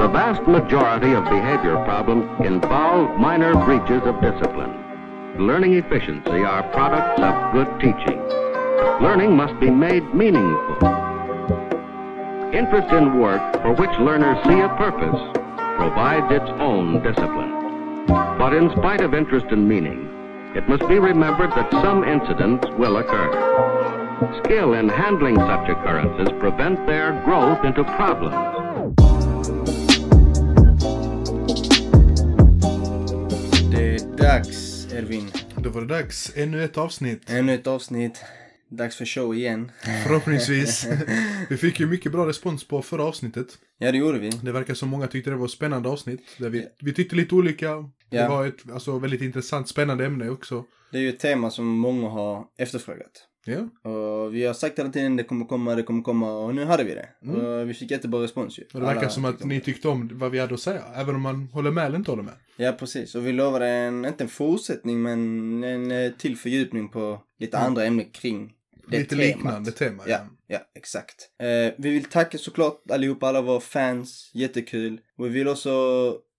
The vast majority of behavior problems involve minor breaches of discipline. Learning efficiency are products of good teaching. Learning must be made meaningful. Interest in work for which learners see a purpose provides its own discipline. But in spite of interest and meaning, it must be remembered that some incidents will occur. Skill in handling such occurrences prevent their growth into problems. Dags, Edvin. Då var det dags. Ännu ett avsnitt. Ännu ett avsnitt. Dags för show igen. Förhoppningsvis. vi fick ju mycket bra respons på förra avsnittet. Ja, det gjorde vi. Det verkar som många tyckte det var ett spännande avsnitt. Där vi, vi tyckte lite olika. Det Ja. var ett alltså, väldigt intressant, spännande ämne också. Det är ju ett tema som många har efterfrågat. Ja. Och vi har sagt hela tiden det kommer komma, det kommer komma och nu hade vi det. Och vi fick jättebra respons ju. Och det verkar Alla som att ni tyckte om vad vi hade att säga. Även om man håller med eller inte håller med. Ja, precis. Och vi lovade en, inte en fortsättning, men en eh, till fördjupning på lite andra ämnen kring det lite temat. liknande tema. Ja, ja, exakt. Eh, vi vill tacka såklart allihopa, alla våra fans. Jättekul. Och vi vill också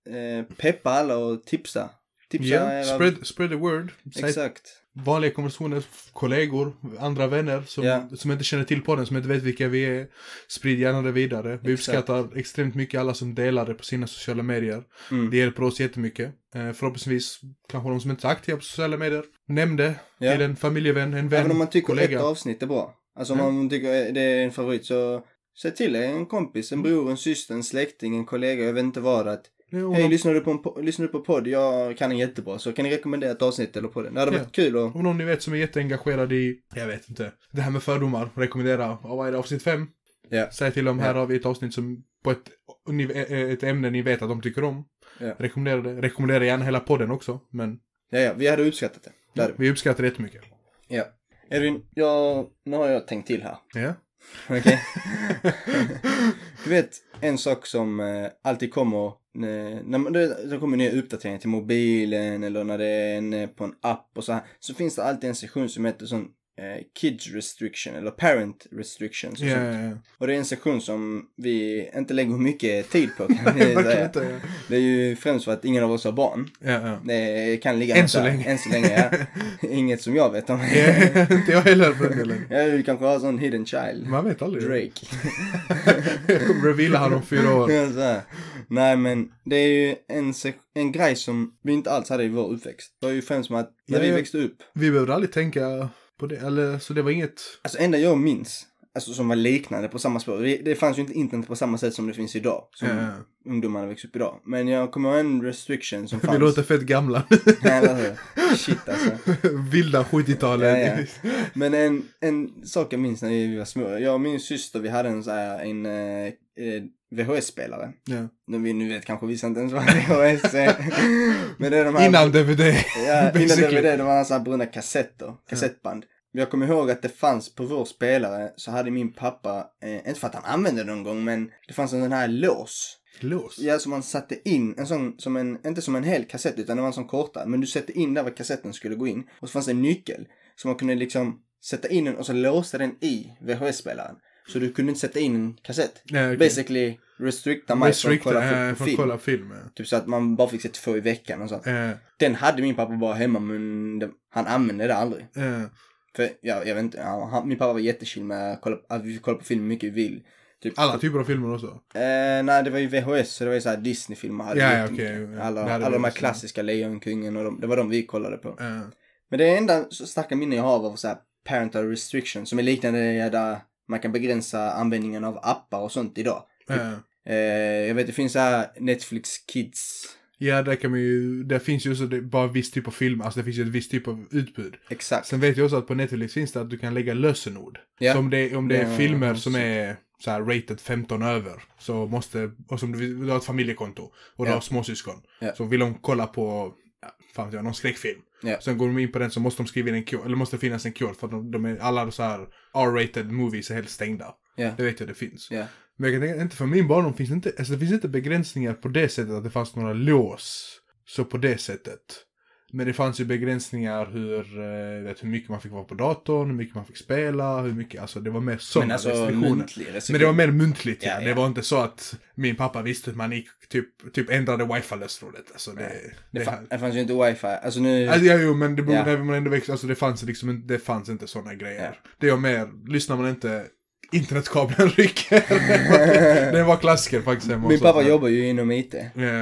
eh, peppa alla och tipsa. Tipsa era- spread, spread the word. Exakt. Vanliga konversationer, kollegor, andra vänner som, Ja. som inte känner till podden, som inte vet vilka vi är. Sprid gärna det vidare. Vi Exakt. uppskattar extremt mycket alla som delar det på sina sociala medier. Mm. Det hjälper oss jättemycket. Eh, förhoppningsvis kanske de som inte är aktiva på sociala medier. Nämn det Ja. till en familjevän, en vän, Även om man tycker kollega. ett avsnitt är bra. Alltså om Ja. man tycker det är en favorit så säg till en kompis, en bror, en syster, en släkting, en kollega, jag vet inte vad att Hej, lyssnar du på, en po- lyssnar du på podd? Jag kan den jättebra. Så kan ni rekommendera ett avsnitt eller podden. Det hade Ja. varit kul och... om någon ni vet som är jätteengagerad i, jag vet inte, det här med fördomar, rekommendera, ja, vad är det, avsnitt fem? Ja. Säg till dem, här Ja. har vi ett avsnitt som på ett, ni- ett ämne ni vet att de tycker om. Ja. Rekommendera det. Rekommendera gärna hela podden också, men Ja, ja, vi hade uppskattat det. det hade vi. vi uppskattar det jättemycket. Ja. Edvin, jag... Nu har jag tänkt till här. Ja. Okej? du vet, en sak som eh, alltid kommer eh, när man, det, det kommer nya uppdateringar till mobilen eller när det är en, eh, på en app och så här. Så finns det alltid en sektion som heter sån eh, Kids restriction eller Parent restriction. Så sånt. ja, ja. Och det är en sektion som vi inte lägger mycket tid på kan vi säga. inte. Ja. Det är ju främst för att ingen av oss har barn. Det kan ligga Än så länge. Än så länge, ja. Inget som jag vet om. Inte jag heller för den delen. Ja, du kanske har sån hidden child. Man vet aldrig. Drake. jag kommer reveala han om fyra år. Ja. Nej men det är ju en, en grej som vi inte alls hade i vår uppväxt. Det var ju främst som att när vi växte upp. Vi behövde aldrig tänka på det, eller så det var inget... Alltså enda jag minns. Alltså som var liknande på samma spår. Det, fanns ju inte internet på samma sätt som det finns idag. Som Ja, ungdomarna växer upp idag. Men jag kommer ihåg en restriction som fanns. Vi låter fett gamla. Hur? Shit alltså. Vilda 70-talet. Ja, ja. Men en, en sak jag minns när vi var små. Jag och min syster vi hade en så här, en eh, eh, VHS-spelare. Ja. Nu, nu vet kanske vissa inte ens vad VHS är. Men det är de här... Innan DVD. Ja, innan. DVD, det var så här bruna kassetter, kassettband. Jag kommer ihåg att det fanns på vår spelare så hade min pappa, eh, inte för att han använde det någon gång, men det fanns en sån här lås. Lås. Ja, som man satte in, en sån, som en, inte som en hel kassett utan det var en sån kortare. Men du sätter in där var kassetten skulle gå in. Och så fanns det en nyckel. Så man kunde liksom sätta in den och så låsa den i VHS-spelaren. Så du kunde inte sätta in en kassett. Ja, okej. Basically restrikta mig från att Restricta, kolla äh, film. kolla film. ja. Typ så att man bara fick se två i veckan och sånt. Eh, Den hade min pappa bara hemma men det, han använde det aldrig. eh, För ja, jag vet inte, han, min pappa var jättechill med att, kolla, att vi fick kolla på film mycket vi vill. Typ, alla typer av filmer också. Eh, nej, det var ju VHS, så det var ju såhär Disney-filmer. hade Ja, okej, ja. Alla, Det alla de här klassiska Lejonkungen och de, det var de vi kollade på. Men det enda starka minne jag har av så här parental restriction som är liknande där man kan begränsa användningen av appar och sånt idag. eh. Eh, jag vet det finns så här Netflix Kids. Ja, där kan man ju, där finns ju också det, bara viss typ av film, alltså det finns ju ett visst typ av utbud. Exakt. Sen vet jag också att på Netflix finns det att du kan lägga lösenord. Ja. Så om det, om det är Ja, filmer som är så här rated 15 över, så måste, och som du, du har ett familjekonto, och du har småsyskon. Så vill de kolla på, fan jag, någon skräckfilm. Ja. Sen går de in på den så måste de skriva in en kod, eller måste finnas en kod för att de, de är, alla så här R-rated movies är helt stängda. Ja. Det vet jag det finns. Ja. Men jag kan tänka, inte för min barndom finns det inte, alltså det finns inte begränsningar på det sättet att det fanns några lås. Så på det sättet. Men det fanns ju begränsningar hur, eh, vet, hur mycket man fick vara på datorn, hur mycket man fick spela, hur mycket, alltså det var mer sådana Men alltså restriktioner. muntlig restriktion. Men det var mer muntligt, ja. Ja. Det var inte så att min pappa visste att man gick, typ, typ ändrade wifi-lösenordet. Alltså det... Det, det, fa- det fanns ju inte wifi. Alltså nu... Alltså, ja, jo, men det beror Ja. man ändå växte, alltså det fanns liksom det fanns inte sådana grejer. Ja. Det var mer, lyssnar man inte, internetkabeln rycker. det, var, klassiker faktiskt Min pappa jobbar ju inom IT.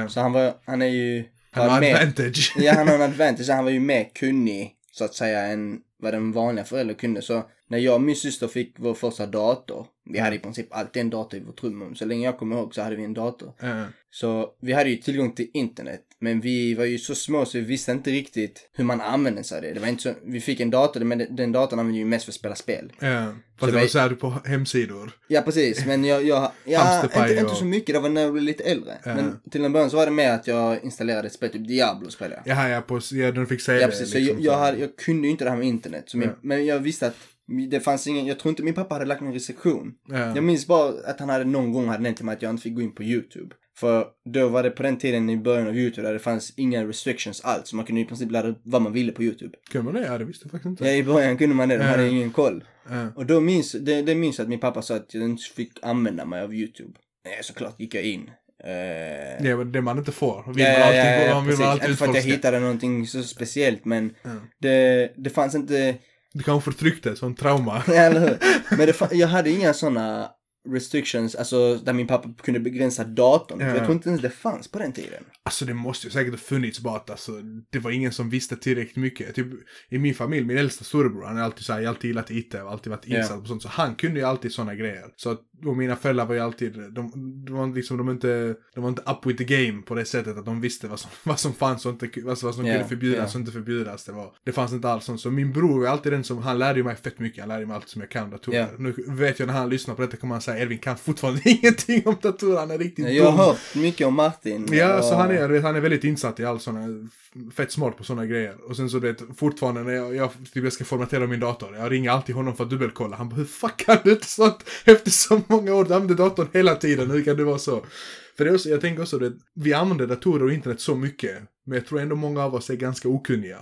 Så han var, han är ju... Han har mer- advantage. Ja, han har en advantage. Han var ju mer kunnig, så att säga, än vad den vanliga föräldern kunde. Så när jag och min syster fick vår första dator, vi hade i princip alltid en dator i vårt rum. Så länge jag kommer ihåg så hade vi en dator. Ja. Så vi hade ju tillgång till internet. Men vi var ju så små så vi visste inte riktigt hur man använde sig av det. Det var inte så, vi fick en dator, men den- datorn använde vi ju mest för att spela spel. Ja. Så Fast det vi- var såhär på hemsidor. Ja precis, men jag, jag ja, inte, inte så mycket, det var när jag blev lite äldre. Ja. Men till en början så var det mer att jag installerade ett spel, typ Diablo spelade jag. Jaha, ja, på, ja, du fick säga Ja det. precis, liksom, så jag, jag, hade, jag kunde ju inte det här med internet. Så min, Ja. Men jag visste att det fanns ingen, jag tror inte min pappa hade lagt någon restriktion. Ja. Jag minns bara att han hade någon gång hade nämnt till mig att jag inte fick gå in på YouTube. För då var det på den tiden i början av YouTube där det fanns inga restrictions alls. Så man kunde i princip ladda upp vad man ville på YouTube. Kunde man det? Ja, det visste jag faktiskt inte. Ja, i början kunde man det, de hade ingen koll. Och då minns, det, det minns jag att min pappa sa att jag inte fick använda mig av YouTube. Nej, såklart gick jag in. Eh, Det är det man inte får. Vill Ja, man alltid, ja, ja, man vill alltid Inte för att jag hittade någonting så speciellt men Ja. det, det fanns inte, Du kanske förtryckte, sån trauma. Ja, eller hur? Men det, jag hade inga sådana restrictions, alltså där min pappa kunde begränsa datorn. För Ja. jag tror inte ens det fanns på den tiden. Alltså det måste ju säkert ha funnits bara att alltså, det var ingen som visste tillräckligt mycket. Typ i min familj, min äldsta storebror, han har alltid så här, alltid gillat IT och alltid varit Ja. insatt på sånt. Så han kunde ju alltid sådana grejer. Så att, och mina föräldrar var ju alltid, de, de var liksom, de var inte, de var inte up with the game på det sättet att de visste vad som, vad som fanns och inte, alltså, vad som Ja, kunde förbjudas ja. och inte förbjudas. Det, var, det fanns inte alls sånt. Så min bror var alltid den som, han lärde ju mig fett mycket, han lärde mig allt som jag kan datorer. Ja. Nu vet jag när han lyssnar på detta kommer han säga, Edvin kan fortfarande ingenting om datorer, han är riktigt Jag dum. har hört mycket om Martin. Ja, och- så han är, du vet, han är väldigt insatt i allt sådana, fett smart på sådana grejer. Och sen så du vet, fortfarande när jag, jag, typ, jag ska formatera min dator, jag ringer alltid honom för att dubbelkolla. Han bara, hur fuck kan du inte sånt efter så många år? Du använder datorn hela tiden, hur kan det vara så? För det är också, jag tänker också det, vi använder datorer och internet så mycket, men jag tror ändå många av oss är ganska okunniga.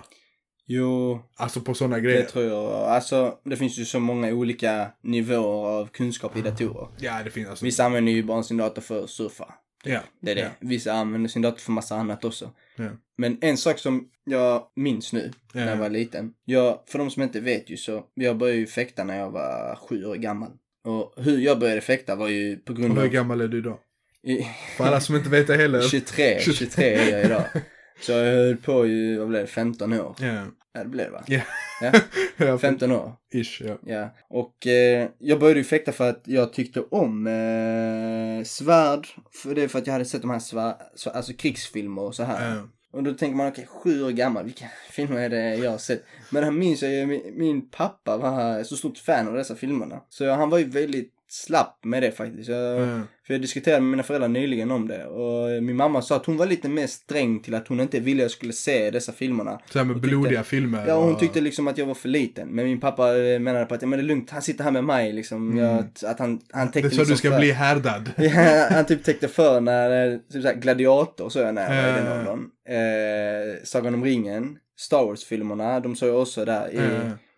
Jo, Alltså på sådana det grejer. tror jag. Alltså, det finns ju så många olika nivåer av kunskap i datorer. Ja, det finns alltså. Vissa använder ju bara sin dator för att surfa. Ja. Det är det. Ja. Vissa använder sin dator för massa annat också. Ja. Men en sak som jag minns nu, Ja. när jag var liten. Jag, för de som inte vet ju så, jag började ju fäkta när jag var sju år gammal. Och hur jag började fäkta var ju på Och grund hur av... gammal är du då? I, För alla som inte vet det heller. 23, 23 är jag idag. Så jag höll på ju, vad blev det, 15 år? Ja. Ja, det blev det va? Ja. Ja, ja. 15 år. Ish, ja. Ja, och eh, jag började ju fäkta för att jag tyckte om eh, svärd. För det är för att jag hade sett de här svär, så, alltså krigsfilmer och så här. Ja. Och då tänker man, okej, sju år gammal, vilka filmer är det jag har sett? Men här minns jag ju, min, min pappa var så stort fan av dessa filmerna. Så han var ju väldigt slapp med det faktiskt. Jag, Ja. För jag diskuterade med mina föräldrar nyligen om det. Och min mamma sa att hon var lite mer sträng till att hon inte ville att jag skulle se dessa filmerna. Så här med tyckte- blodiga filmer. Ja, hon och- tyckte liksom att jag var för liten. Men min pappa eh, menade på att, ja men det är lugnt, han sitter här med mig liksom. Mm. Jag, att, han, han Det täckte är så liksom du ska för. bli härdad. Ja, han typ täckte för när, eh, typ såhär, Gladiator så jag när jag var i den åldern. Eh, Sagan om ringen, Star Wars-filmerna, de såg jag också där i,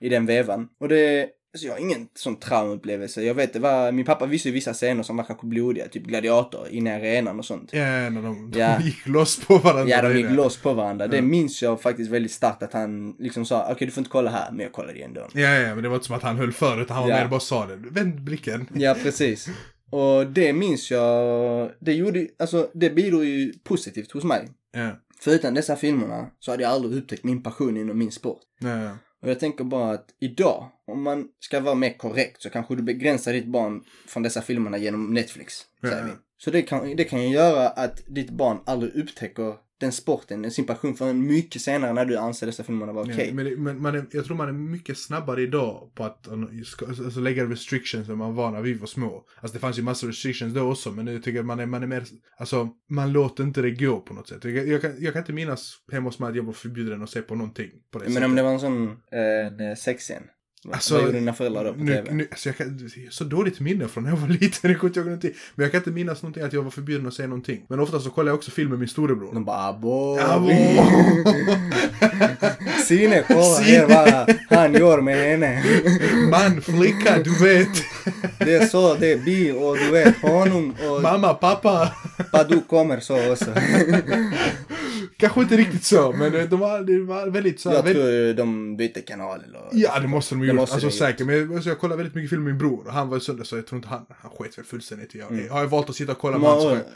i den vevan. Och det, alltså jag har ingen sån traumupplevelse. Jag vet det var, min pappa visste ju vissa scener som var kanske blodiga, typ Gladiator, inne i arenan och sånt. Ja, när de, Ja. de gick loss på varandra. Ja, de gick loss på varandra. Det Ja. minns jag faktiskt väldigt starkt att han liksom sa, okej du får inte kolla här, men jag kollade ändå. Ja, ja, men det var inte som att han höll för utan han var Ja. mer bara sa det. Vänd blicken. Ja, precis. Och det minns jag, det gjorde, alltså det bidrog ju positivt hos mig. Ja, För utan dessa filmerna så hade jag aldrig upptäckt min passion inom min sport. ja, ja. Och jag tänker bara att idag, om man ska vara mer korrekt, så kanske du begränsar ditt barn från dessa filmerna genom Netflix, Ja. Så det kan, det kan ju göra att ditt barn aldrig upptäcker den sporten, sin passion förrän mycket senare när du anser dessa filmerna vara okej. Ja, men men man är, jag tror man är mycket snabbare idag på att uh, ska- alltså, lägga restrictions än man var när vi var små. Alltså det fanns ju massor restrictions då också, men nu tycker jag man är, man är mer, alltså man låter inte det gå på något sätt. Jag, jag, kan, jag kan inte minnas hemma hos mig att jag var förbjuden att se på någonting på det Men sättet. om det var en sån, eh, en sexscen. Alltså, Vad gjorde dina föräldrar då på nu, TV? nu, alltså jag kan, jag har så dåligt minne från när jag var liten, jag kommer inte ihåg någonting. Men jag kan inte minnas någonting att jag var förbjuden att säga någonting. Men ofta så kollar jag också film med min storebror. De bara abo. Abo. Sine, kolla Sine. här vad han gör med henne. Man, flicka, du vet. Det är så, det är bi och du vet honom och Mamma, pappa. Badu kommer så också. Kanske inte riktigt så, men eh, de var, det var väldigt så Jag väldigt, tror de bytte kanal eller... Ja, det måste de ju gjort. Alltså de säkert. Men jag, alltså, jag kollar väldigt mycket film med min bror. Och han var sönder så jag tror inte han, han sket väl fullständigt i. Jag, Mm. har jag valt att sitta och kolla med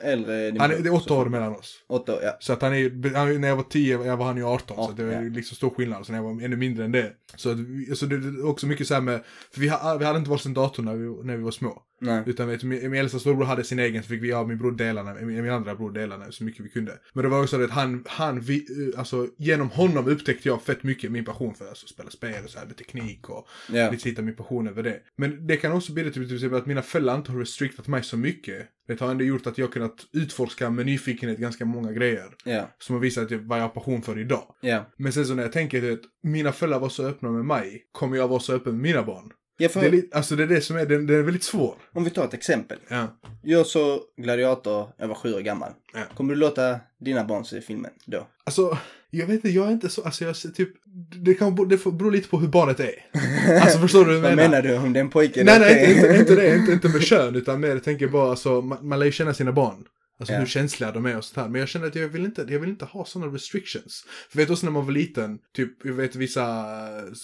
är din Han är, det är åtta år mellan oss. Åtta år, ja. Så att han är, han, när jag var 10, jag var han ju 18. Ja, så det var ja. liksom stor skillnad. Så när jag var ännu mindre än det. Så, att, alltså, det är också mycket så här med, för vi, vi hade inte varsin dator när vi, när vi var små. Nej. Utan vet, min, min äldsta storbror hade sin egen, så fick vi av min bror dela den, min, min andra bror dela den så mycket vi kunde. Men det var också det att han, han vi, eh, alltså genom honom upptäckte jag fett mycket min passion för alltså, spela spel och så här med teknik och Ja. lite hitta min passion över det. Men det kan också bidra till exempel att mina föräldrar inte har restriktat mig så mycket. Det har ändå gjort att jag kunnat utforska med nyfikenhet ganska många grejer. Ja. Som har visat att vad jag har passion för idag. Ja. Men sen så när jag tänker att mina föräldrar var så öppna med mig, kommer jag vara så öppen med mina barn? Ja, för, Det är, li- alltså det är det som är, den, den är väldigt svår. om vi tar ett exempel. Ja. Jag såg Gladiator, jag var sju år gammal. Ja. Kommer du låta dina barn se filmen då? Alltså, jag vet inte, jag är inte så, alltså jag ser typ, det kan det får bero lite på hur barnet är. Alltså förstår du vad jag Vad menar? menar du? Om det är en pojke? Nej, nej, inte, inte, inte det, inte, inte med kön, utan mer, jag tänker bara alltså, man, man lär ju känna sina barn. Alltså Ja. hur känsliga de är och sånt här. Men jag känner att jag vill inte, jag vill inte ha sådana restrictions. För vet också när man var liten, typ, jag vet vissa,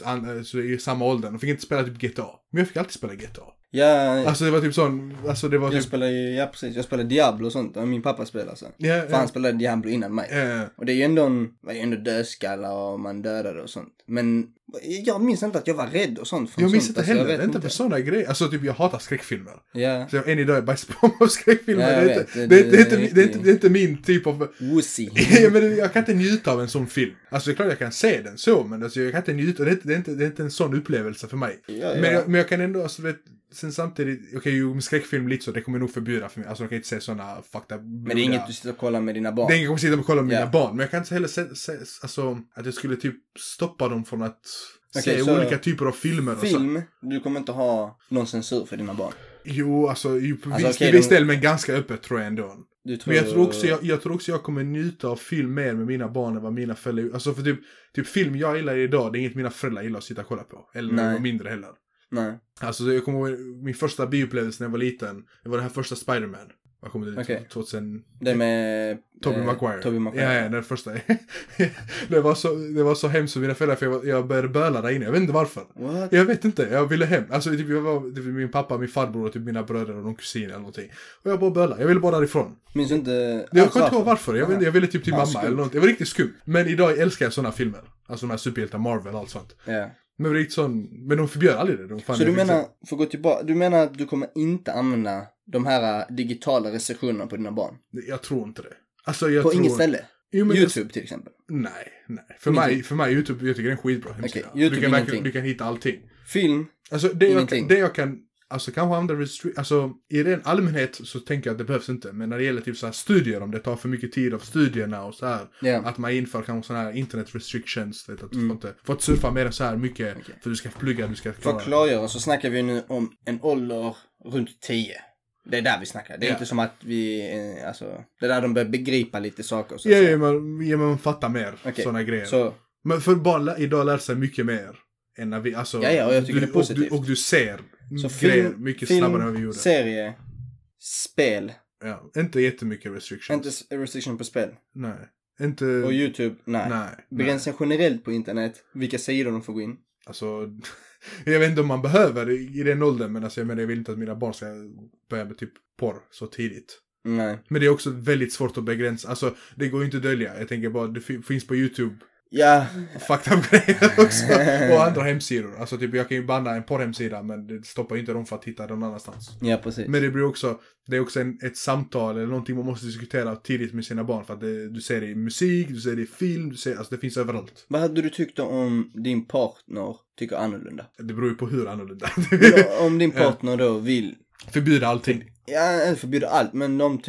an, så i samma ålder, de fick inte spela typ GTA. Men jag fick alltid spela GTA. Ja, Alltså det var typ sån, alltså det var jag typ, spelade ju, ja precis, jag spelade Diablo och sånt. Och min pappa spelade så. ja, För han spelade Diablo innan mig. ja, Och det är ju ändå, en, var ju ändå dödskallar och man dödade och sånt. Men jag minns inte att jag var rädd och sånt. för jag minns sånt. inte Alltså, heller, vet inte för sådana grejer. Alltså typ jag hatar skräckfilmer. Ja. Så jag, än idag är på av skräckfilmer. Ja, det, är inte, Det- är inte, inte, inte min typ av... Ja, men jag kan inte njuta av en sån film. Alltså det är klart jag kan se den så, men alltså, jag kan inte njuta. Det är inte, det är inte, det är inte en sån upplevelse för mig. Ja, ja. Men, jag, men jag kan ändå, alltså vet, sen samtidigt, okej okay, med skräckfilm lite så, det kommer nog förbjuda för mig. Alltså jag kan inte se fucked up Men det är inget du sitter och kollar med dina barn. Det är inget jag kommer sitta och kolla med Ja. mina barn. Men jag kan inte heller se, se, alltså, att jag skulle typ stoppa dem från att Okej, se olika typer av filmer och så. Film, du kommer inte ha någon censur för dina barn. Jo, alltså, ju, på Alltså, viss, till viss de- del, men ganska öppet tror jag ändå. Du tror... Men jag tror, också jag, jag tror också jag kommer njuta av film mer med mina barn än vad mina föräldrar Alltså för typ, typ film jag gillar idag, det är inget mina föräldrar gillar att sitta och kolla på. Eller mindre heller. Nej. Alltså jag kommer ihåg min första bioupplevelse när jag var liten. Det var den här första Spider-Man. Jag kommer ihåg Okej. 2000... Det med... Tobey eh, Maguire. Tobey Maguire. Ja, ja, den första. det, var så, det var så hemskt för mina föräldrar för jag, var, jag började böla där inne. Jag vet inte varför. What? Jag vet inte, jag ville hem. Alltså typ, jag var typ, min pappa, min farbror och typ mina bröder och någon kusin eller någonting. Och jag bara bölade. Jag ville bara därifrån. Minns du inte... Jag kommer inte ihåg varför. Jag, vet, jag ville typ till Ja, mamma skumt. eller något. Jag var riktigt skum. Men idag älskar jag sådana filmer. Alltså de här superhjältar, Marvel och allt sånt. Ja. Men sån, men de förbjöd aldrig det. De Så du menar, för gå tillbaka, du menar att du kommer inte använda de här äh, digitala restriktionerna på dina barn? Jag tror inte det. Alltså jag på tror... inget ställe? Jo, Youtube till exempel? Nej, nej. För mig, för mig YouTube, jag tycker det är en skitbra hemsida. YouTube du, kan verkligen, du kan hitta allting. Film? Alltså det jag, Ingenting. kan- det jag kan, alltså kanske använda restri- alltså i ren allmänhet så tänker jag att det behövs inte. Men när det gäller typ så här studier, om det tar för mycket tid av studierna och så här. Ja. Att man inför kanske sådana här internet restrictions, vet, att du Mm. får inte, får inte surfa mer än så här mycket. Okej. För du ska plugga, du ska För klara. att klargöra så snackar vi nu om en ålder runt 10. Det är där vi snackar. Det är Ja. inte som att vi, eh, alltså, det är där de börjar begripa lite saker. Ja, ja, man, ja, man fattar mer Okej, sådana grejer. Så, Men för barn idag lär sig mycket mer. Än när vi, alltså. Ja, ja, och jag tycker du, det är positivt. Och du, och du ser så grejer film, mycket film snabbare än vi gjorde. serie, spel. Ja, inte jättemycket restrictions. Inte restriction på spel. Nej. Inte... Och YouTube, nej. nej. Begränsning generellt på internet, vilka sidor de får gå in. Alltså, jag vet inte om man behöver i, i den åldern, men alltså, jag menar, jag vill inte att mina barn ska börja med typ porr så tidigt. Nej. Men det är också väldigt svårt att begränsa. Alltså, det går ju inte att dölja. Jag tänker bara, det fi- finns på YouTube Ja, fucked up grejer också. och andra hemsidor. Alltså, typ, jag kan ju banna en porrhemsida, men det stoppar ju inte dem för att hitta någon annanstans. ja precis. Men det blir också, det är också en, ett samtal eller någonting man måste diskutera tidigt med sina barn. För att det, du ser det i musik, du ser det i film, du ser, alltså det finns överallt. Vad hade du tyckt om din partner tycker annorlunda? Det beror ju på hur annorlunda. Om din partner då vill, Förbjuda allting. Ja, inte förbjuda allt, men de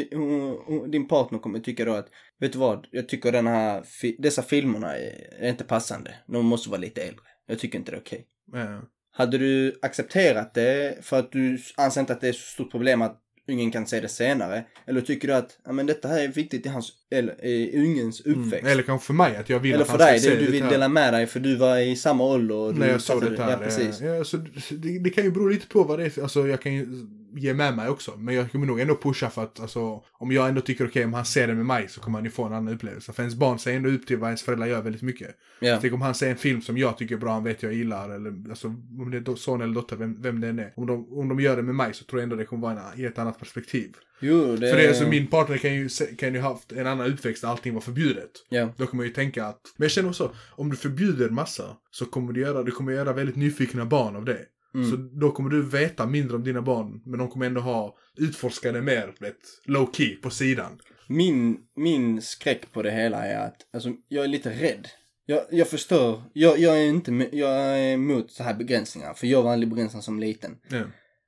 din partner kommer tycka då att, vet du vad, jag tycker den här, dessa filmerna är, inte passande. De måste vara lite äldre. Jag tycker inte det är okej. Ja. Hade du accepterat det för att du anser inte att det är så stort problem att ungen kan se det senare? Eller tycker du att ja, men detta här är viktigt i hans, eller i ungens uppväxt? Mm. Eller kanske för mig att jag vill Eller att för han ska dig, se det, du det vill här. dela med dig för du var i samma ålder och du när jag såg det här. Ja, precis. Ja, så det, det kan ju bero lite på vad det är för, alltså jag kan ju ge med mig också. Men jag kommer nog ändå pusha för att, alltså, om jag ändå tycker okej, om han ser det med mig så kommer han ju få en annan upplevelse. För ens barn ser ändå upp till vad ens föräldrar gör väldigt mycket. Ja. Tänk om han ser en film som jag tycker är bra, han vet jag gillar, eller alltså, om det är son eller dotter, vem, vem det än är. Om de, om de gör det med mig så tror jag ändå det kommer vara en, i ett annat perspektiv. Jo, det... För det är så min partner kan ju, kan ju haft en annan uppväxt där allting var förbjudet. Ja. Då kommer man ju tänka att, men jag känner också, om du förbjuder massa så kommer du göra, du kommer göra väldigt nyfikna barn av det. Mm. Så då kommer du veta mindre om dina barn, men de kommer ändå ha utforskade mer, vet, low key på sidan. Min, min skräck på det hela är att, alltså jag är lite rädd. Jag, jag förstår, jag, jag är inte, jag är emot så här begränsningar. För jag var aldrig begränsad som liten. Ja.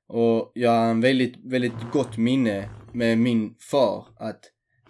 Och jag har en väldigt, väldigt gott minne med min far att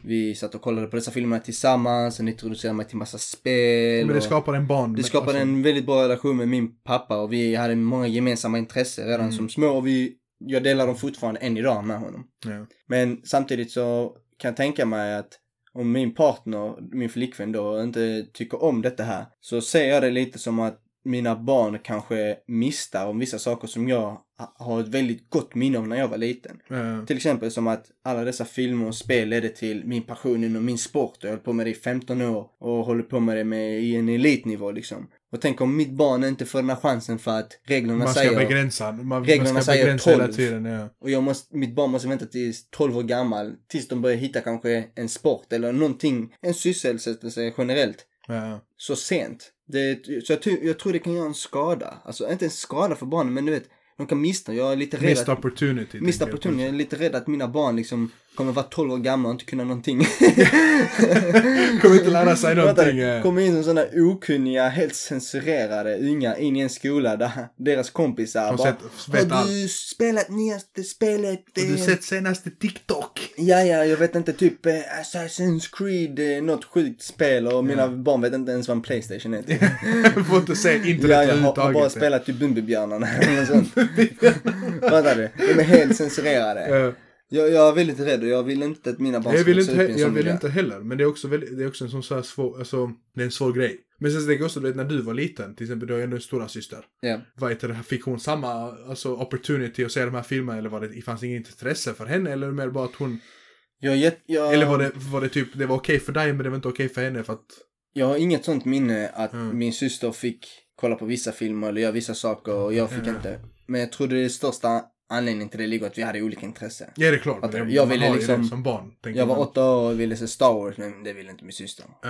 vi satt och kollade på dessa filmerna tillsammans, han introducerade mig till massa spel. Men det skapar en barn. det skapade alltså, en väldigt bra relation med min pappa och vi hade många gemensamma intressen redan Mm. som små och vi, jag delar dem fortfarande än idag med honom. Ja. Men samtidigt så kan jag tänka mig att om min partner, min flickvän då, inte tycker om detta här så ser jag det lite som att mina barn kanske missar om vissa saker som jag ha- har ett väldigt gott minne av när jag var liten. Ja. Till exempel som att alla dessa filmer och spel ledde till min passion inom min sport. Jag höll på med det i 15 år och håller på med det med, i en elitnivå liksom. Och tänk om mitt barn inte får den här chansen för att reglerna Man ska säger begränsa, man, Reglerna man ska säger begränsa hela 12. tiden. Ja. och jag måste, mitt barn måste vänta tills 12 år gammal tills de börjar hitta kanske en sport eller någonting, en sysselsättelse generellt Ja. så sent. Det, så jag, jag tror det kan göra en skada. Alltså inte en skada för barnen men du vet, de kan missa. Jag är lite rädd Missed att, opportunity. Missed opportunity. Jag är lite rädd att mina barn liksom kommer vara 12 år gamla och inte kunna någonting. Kommer inte lära sig någonting. Vänta, eh. kommer in som sådana okunniga, helt censurerade unga in i en skola där deras kompisar bara sett- vet Har du spelat nyaste spelet? Har du Eh, sett senaste TikTok? Ja, ja, jag vet inte, typ eh, Assassin's Creed, eh, något sjukt spel och mina barn vet inte ens vad en Playstation är. typ. Får inte se internet Ja, jag har, har bara spelat typ Bumbibjörnarna eller sånt. Fattar du? De är helt censurerade. Ja. Jag, jag är väldigt rädd och jag vill inte att mina barn Jag vill, inte, he- jag vill inte heller, men det är också, väldigt, det är också en sån så här svår, alltså, det är en svår grej. Men sen tänker jag också, när du var liten, till exempel, du har ju ändå en stora syster. Ja. Vad heter det, fick hon samma alltså, opportunity att se de här filmerna eller var det, fanns det inget intresse för henne eller mer bara att hon, Jag, gett- jag, eller var det, var det typ, det var okej för dig men det var inte okej för henne för att, jag har inget sånt minne att Mm. min syster fick kolla på vissa filmer eller göra vissa saker och jag fick Mm. inte. Men jag tror det är största anledningen till det ligger att vi hade olika intressen. ja det är klart, det, Jag man ville liksom- som barn. Jag var man. åtta år och ville se Star Wars men det ville inte min syster. Du?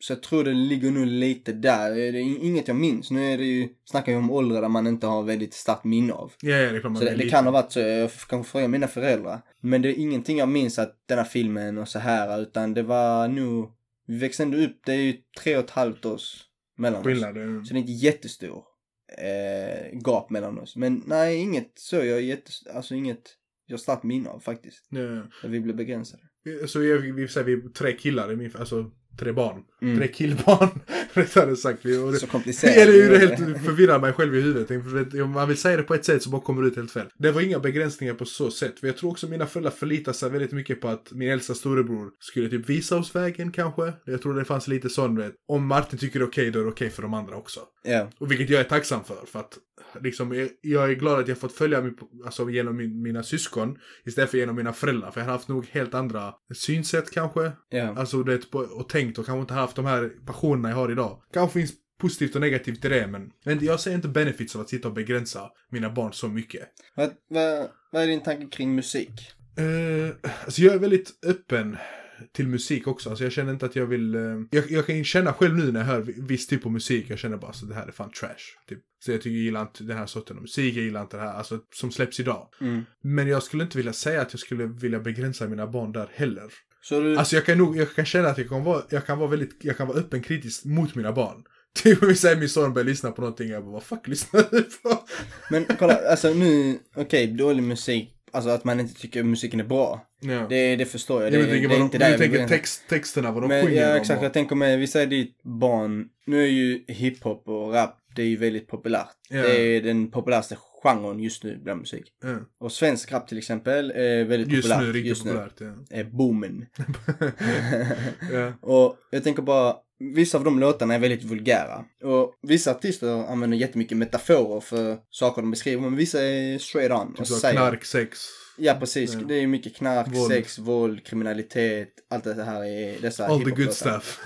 Så jag tror det ligger nog lite där. Det är inget jag minns. Nu är det ju, snackar vi om åldrar där man inte har väldigt starkt minne av. Ja, ja, det klart Så det, det kan ha varit så, jag kan fråga mina föräldrar. Men det är ingenting jag minns att den här filmen och så här utan det var nog, vi växte ändå upp, det är ju tre och ett halvt års mellan oss. Skillnad. eh, Så det är inte jättestor eh, gap mellan oss. Men nej, inget så, jag är jättes, alltså inget, jag starkt minne av faktiskt. Ja. Där vi blev begränsade. Så jag, vi säger vi är tre killar i min, alltså tre barn. Mm. Tre killbarn, rättare sagt. Och det, Så komplicerat. Eller hur det helt förvirrar mig själv i huvudet. Om man vill säga det på ett sätt så bara kommer det ut helt fel. Det var inga begränsningar på så sätt. För jag tror också mina föräldrar förlitar sig väldigt mycket på att min äldsta storebror skulle typ visa oss vägen kanske. Jag tror det fanns lite sån vet. Om Martin tycker det är okej då är det okej för de andra också. Ja. Och vilket jag är tacksam för. För att liksom, jag- är glad att jag fått följa min, alltså, genom min, mina syskon istället för genom mina föräldrar. För jag har haft nog helt andra synsätt kanske. Ja. Alltså det, och tänkt och kanske inte haft de här passionerna jag har idag. Kanske finns positivt och negativt i det men, men jag ser inte benefits av att sitta och begränsa mina barn så mycket. Vad, vad, vad är din tanke kring musik? Uh, alltså jag är väldigt öppen till musik också. Alltså jag känner inte att jag vill... eh, jag, jag kan känna själv nu när jag hör viss typ av musik, jag känner bara så det här är fan trash. Typ. Så jag tycker jag gillar inte den här sorten av musik, jag gillar inte det här, alltså som släpps idag. Mm. Men jag skulle inte vilja säga att jag skulle vilja begränsa mina barn där heller. Så du, Alltså jag kan nog, jag kan känna att jag kan vara, jag kan vara väldigt, jag kan vara öppen kritisk mot mina barn. Typ om vi säger min son börjar lyssna på någonting, jag bara vad fuck lyssnar du på? men kolla, alltså nu, okej, dålig musik alltså att man inte tycker musiken är bra. Ja. Det, det förstår jag. Ja, Det, men det, tänker är vad inte de, där jag tänker text, texterna, vad de Men sjunger ja, exakt. Jag tänker med, vi säger ditt barn, nu är ju hiphop och rap, det är ju väldigt populärt. Ja. Det är den populäraste genren just nu bland musik. Ja. Och svensk rap till exempel är väldigt Just populärt. nu, riktigt just nu. populärt. Ja. Är boomen. och jag tänker bara, vissa av de låtarna är väldigt vulgära. Och vissa artister använder jättemycket metaforer för saker de beskriver, men vissa är straight on. Typ och säger- knark, sex. Ja precis, Ja. det är mycket knark, Våld. sex, våld, kriminalitet, allt det här är dessa All the good stuff.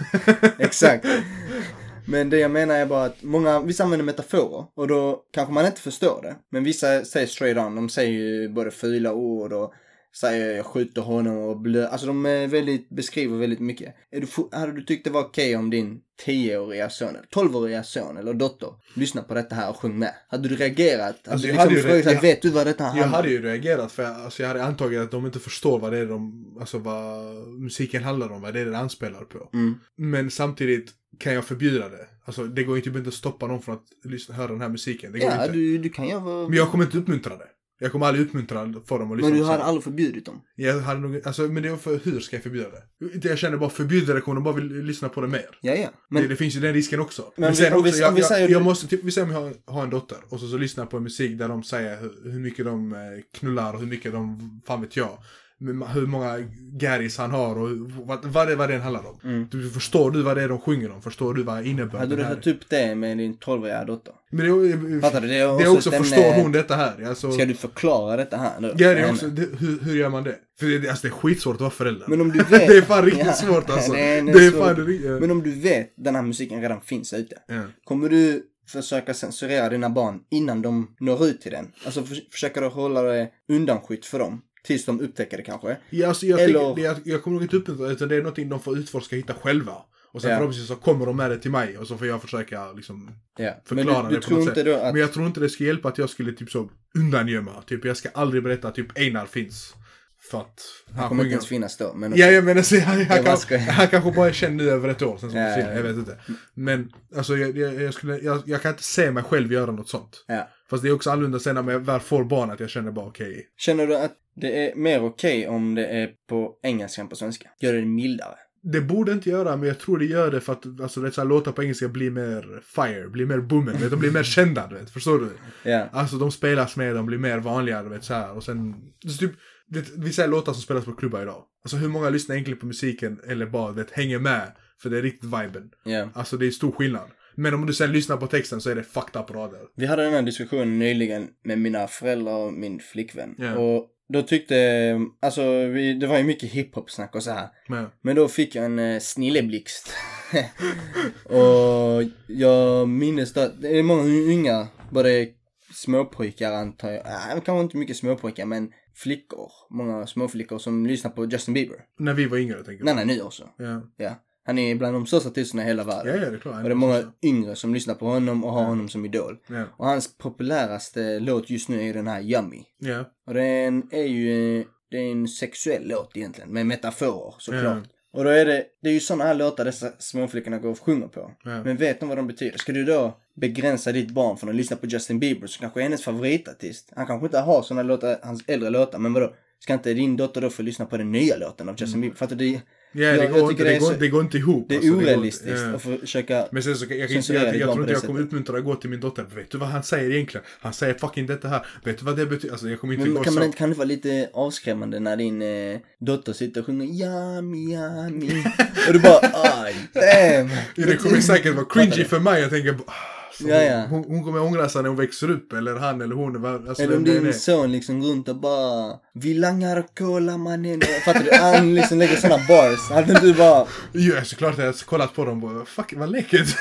Exakt. Men det jag menar är bara att många, vissa använder metaforer och då kanske man inte förstår det. Men vissa säger straight on, de säger ju både fula ord och säger jag skjuter honom och blö. Alltså de är väldigt, beskriver väldigt mycket. Är du, hade du tyckt det var okej om din 10-åriga son, eller 12-åriga son eller dotter lyssnar på detta här och sjöng med? Hade du reagerat? Alltså, du jag hade ju jag- vet du vad detta Jag handlar om? hade ju reagerat för jag, alltså, jag hade antagit att de inte förstår vad det är de, alltså vad musiken handlar om, vad det är det anspelar på. Mm. Men samtidigt kan jag förbjuda det. Alltså det går ju typ inte att stoppa någon från att lyssna, höra den här musiken. Det går Ja, inte. du, du kan göra vad... Men jag kommer inte uppmuntra det. Jag kommer aldrig uppmuntra för dem att lyssna Men du sånt. aldrig förbjudit dem? Jag hade nog, alltså men det är för, hur ska jag förbjuda det? Inte Jag känner bara förbjuda det kommer de bara vill lyssna på det mer. Ja, ja. det, Men, det finns ju den risken också. Men vi- om vi- jag, om vi jag, säger- jag måste, typ, vi säger om jag har, har en dotter och så, så lyssnar jag på musik där de säger hur, hur mycket de eh, knullar och hur mycket de, fan vet jag. Hur många gäris han har och vad, vad, det, vad det handlar om. Mm. Du, förstår du vad det är de sjunger om? Förstår du vad innebörden hade du tagit upp det med din 12-åriga dotter? Men det, är- Fattar du? Det är det är också också, förstår hon detta här? Alltså, Ska du förklara detta här nu? ja, det är också, det, hur, hur gör man det? För det, alltså, det är skitsvårt att vara förälder. Men om du vet... det är fan riktigt Ja, svårt alltså. det är- är, det är fan riktigt... Men om du vet den här musiken redan finns ute. ja. Kommer du försöka censurera dina barn innan de når ut till den? Alltså för, försöker du hålla det undanskytt för dem? Tills de upptäcker det kanske? Ja, alltså, jag, Eller- det, jag, jag kommer nog inte uppmuntra utan det är någonting de får utforska och hitta själva. Och sen Ja. förhoppningsvis så kommer de med det till mig och så får jag försöka liksom Ja. förklara Men du, du det på något inte sätt. att... Men jag tror inte det skulle hjälpa att jag skulle typ så undangömma. Typ jag ska aldrig berätta att typ Einar finns. För att Han han kommer inte sjunger. ens finnas då. Men Ja, jag menar, så han, han, kan, han kanske bara är känd nu över ett år sen som Ja, ja, jag ja. vet inte. Men alltså jag, jag, jag, skulle, jag, jag kan inte se mig själv göra något sånt. ja. Fast det är också annorlunda sen när jag väl får barn att jag känner bara okej. Känner du att det är mer okej om det är på engelska än på svenska? Gör det mildare? Det borde inte göra, men jag tror det gör det för att alltså, vet, så här, låtar på engelska blir mer fire, blir mer booming, vet, de blir mer kända, vet, förstår du? Ja. Alltså de spelas mer, de blir mer vanliga, vet så här. Och sen, så typ, vet, vissa låtar som spelas på klubbar idag. Alltså hur många lyssnar egentligen på musiken eller bara vet, hänger med för det är riktigt viben. Ja. Alltså det är stor skillnad. Men om du sen lyssnar på texten så är det fucked up rader. Vi hade den här diskussionen nyligen med mina föräldrar och min flickvän. Ja. Och då tyckte, alltså vi, det var ju mycket hiphop-snack och så här. Men, Men då fick jag en eh, snilleblixt. och jag minns då, det är många unga, både småpojkar antar jag, äh, kanske inte mycket småpojkar men flickor, många småflickor som lyssnar på Justin Bieber. när vi var yngre tänker Nej jag. nej nu också. Ja. Ja. Han är bland de största artisterna i hela ja, världen. ja, det är klart. Och det är många yngre som lyssnar på honom och har honom som idol. Ja. Och hans populäraste låt just nu är den här Yummy. Ja. Och den är ju, det är en sexuell låt egentligen, med metaforer såklart. Ja. Och då är det, det är ju sådana här låtar dessa småflickorna går och sjunger på. Ja. Men vet de vad de betyder? Ska du då begränsa ditt barn från att lyssna på Justin Bieber som kanske är hennes favoritartist? Han kanske inte har sådana låtar, hans äldre låtar, men vadå? Ska inte din dotter då få lyssna på den nya låten av Justin Bieber? Fattar du? Ja, det, går inte, det det, går, det går inte ihop. Det är alltså, orealistiskt ja. att försöka... Men sen så, jag, jag, jag, jag, jag, tror inte det jag kommer uppmuntra att gå till min dotter. Vet du vad han säger egentligen? Han säger fucking detta här. Vet du vad det betyder? Alltså jag kommer inte Men gå kan, så. man, kan det vara lite avskrämmande när din eh, dotter sitter och sjunger Yummy, yummy och du bara aj, damn. Ja, det kommer säkert vara cringy för mig. Jag tänker bara, ah, Ja, ja. Hon, hon kommer ångra sig när hon växer upp. Eller han eller hon. Alltså, Eller om din son liksom går runt och bara Vi langar cola mannen. Fattar du? Han liksom lägger såna bars. Hade du bara Ja, såklart jag har kollat på dem och bara, fuck vad läckert.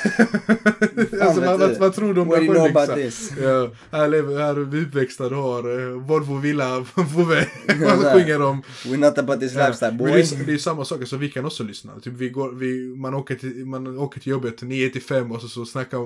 alltså, vad, vad, vad tror du om dig själv about liksom? this? Ja, här, lever, här är vi uppväxta, du har eh, Volvo villa väg. Vad sjunger de? We're not about this lifestyle Men boy. det, är, det är samma sak, alltså, vi kan också lyssna. Typ, vi går, vi, man, åker till, man åker till jobbet 9 till 5 och så, så snackar,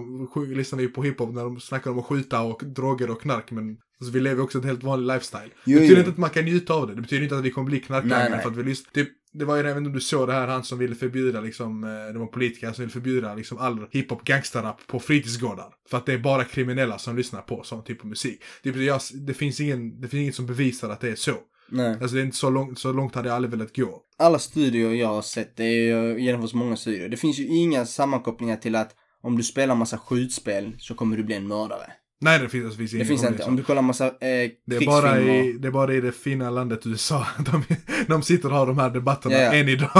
lyssnar vi på hiphop när de snackar om att skjuta och droger och knark. Men alltså, vi lever också ett helt vanligt lifestyle. Jo, det betyder jo. inte att man kan njuta av det. Det betyder inte att vi kommer bli knarklangare för att vi lyssnar. Typ, det var ju, inte om du såg det här, han som ville förbjuda liksom, eh, det var politiker som ville förbjuda liksom all hiphop gangsterrap på fritidsgårdar. För att det är bara kriminella som lyssnar på sån typ av musik. Typ, jag, det, finns ingen, det finns inget som bevisar att det är så. Nej. Alltså det är inte så långt, så långt hade jag aldrig velat gå. Alla studier jag har sett, det är ju genomförs många studier. Det finns ju inga sammankopplingar till att om du spelar massa skjutspel så kommer du bli en mördare. Nej, det finns, det finns Det finns inte. Om du kollar massa eh, Det är, bara i, det är bara i det fina landet USA. De, de sitter och har de här debatterna Ja, ja. än idag.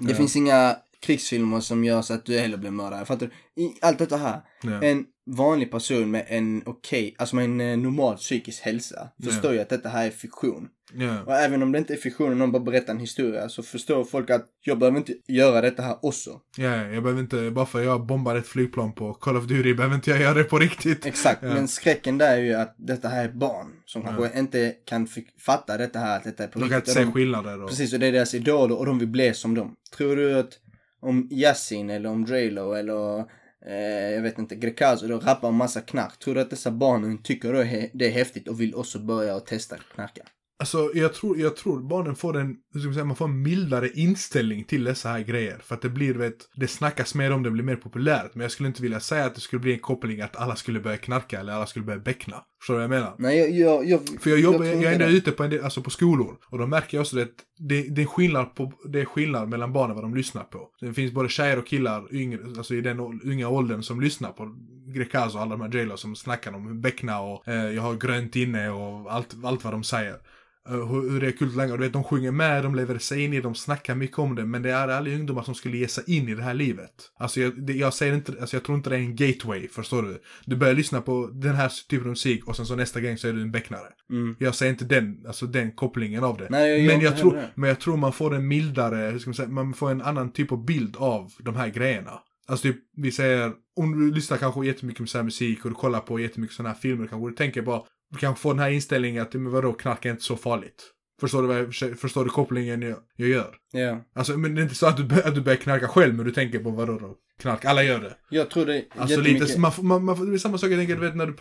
Det Ja. finns inga krigsfilmer som gör så att du heller blir mördare. Fattar du? I allt detta här. En vanlig person med en okej, alltså med en eh, normal psykisk hälsa förstår ju att detta här är fiktion. Ja. Och även om det inte är fiktion och någon bara berättar en historia så förstår folk att jag behöver inte göra detta här också. ja, jag behöver inte, bara för att jag bombar ett flygplan på Call of Duty behöver inte jag göra det på riktigt. Exakt, men skräcken där är ju att detta här är barn som kanske inte kan fatta detta här, att detta är på De kan riktigt. inte Och se de- skillnader. Och, Precis, och det är deras idoler och de vill bli som dem. Tror du att om Yasin eller om Drelo eller eh, jag vet inte, Grekazo då rappar en massa knark. Tror du att dessa barnen tycker då det är häftigt och vill också börja och testa knarka? Alltså, jag tror, jag tror barnen får en, hur ska man säga, man får en mildare inställning till dessa här grejer. För att det blir, vet, det snackas mer om det, blir mer populärt. Men jag skulle inte vilja säga att det skulle bli en koppling att alla skulle börja knarka eller alla skulle börja beckna. Förstår du vad jag menar? Nej, jag, jag, jag För jag jobbar, jag, inte är ändå ute på, en del, alltså på skolor. Och då märker jag också att det, det, är skillnad på, det är skillnad mellan barnen vad de lyssnar på. Det finns både tjejer och killar yngre, alltså i den unga åldern som lyssnar på Grekazo och alla de här J-Lo som snackar om beckna och eh, jag har grönt inne och allt, allt vad de säger. Eh, hur, hur det är kul länge. Och du vet, de sjunger med, de lever sig in i, de snackar mycket om det. Men det är aldrig ungdomar som skulle ge sig in i det här livet. Alltså jag, det, jag säger inte, alltså jag tror inte det är en gateway, förstår du? Du börjar lyssna på den här typen av musik och sen så nästa gång så är du en becknare. Mm. Jag säger inte den, alltså den kopplingen av det. Nej, jag men, jag tror, men jag tror man får en mildare, hur ska man säga, man får en annan typ av bild av de här grejerna. Alltså typ, vi säger, om du lyssnar kanske jättemycket på musik och du kollar på jättemycket sådana här filmer kanske, du tänker bara, du kanske får den här inställningen att, men vadå, knark är inte så farligt. Förstår du, jag, förstår du kopplingen jag, jag gör? Ja. Alltså, men det är inte så att du, att du börjar knarka själv, men du tänker på vadå då? Knark, alla gör det. Jag tror det Alltså lite, man, man, man, det är samma sak jag tänker, du vet när du,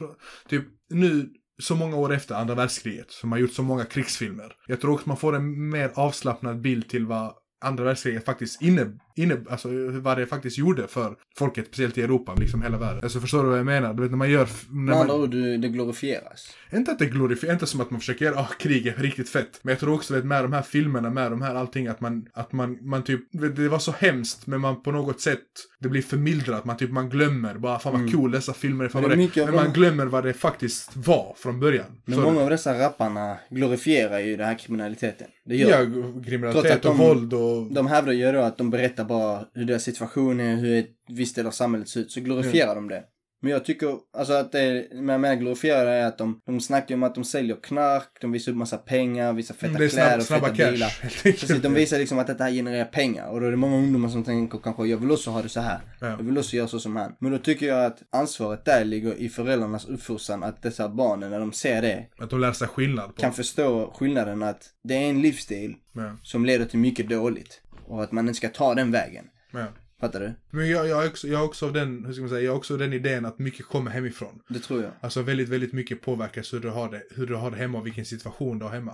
typ nu, så många år efter andra världskriget, som har gjort så många krigsfilmer. Jag tror också man får en mer avslappnad bild till vad andra världskriget faktiskt inne, inne, alltså vad det faktiskt gjorde för folket, speciellt i Europa, liksom hela världen. Alltså förstår du vad jag menar? Du vet när man gör, när man, ord, du- det glorifieras. inte att det glorifierar, inte som att man försöker göra, ah, krig är riktigt fett. Men jag tror också vet, med de här filmerna, med de här allting, att man, att man, man typ, det var så hemskt, men man på något sätt, det blir förmildrat, man typ, man glömmer, bara fan vad cool dessa filmer är, fan Men vad det det, men man glömmer vad det faktiskt var från början. Men många av dessa rapparna glorifierar ju den här kriminaliteten. Det gör Ja, kriminalitet de- och våld och... De hävdar ju då att de berättar bara hur deras situation är, hur ett visst del av samhället ser ut, så glorifierar de det. Men jag tycker, alltså att det, med med glorifierar är att de, de snackar om att de säljer knark, de visar upp massa pengar, visar feta Mm, kläder snabb, feta cash. bilar. Precis, de visar liksom att detta här genererar pengar och då är det många ungdomar som tänker kanske jag vill också ha det så här. Ja. Jag vill också göra så som han. Men då tycker jag att ansvaret där ligger i föräldrarnas uppfostran att dessa barnen när de ser det Att de lär sig skillnad på. kan förstå skillnaden att det är en livsstil Ja, som leder till mycket dåligt. Och att man inte ska ta den vägen. ja. Fattar du? Men jag, jag, är också, jag är också av den, hur ska man säga, jag är också av den idén att mycket kommer hemifrån. Det tror jag. Alltså väldigt, väldigt mycket påverkas hur du har det, hur du har det hemma och vilken situation du har hemma.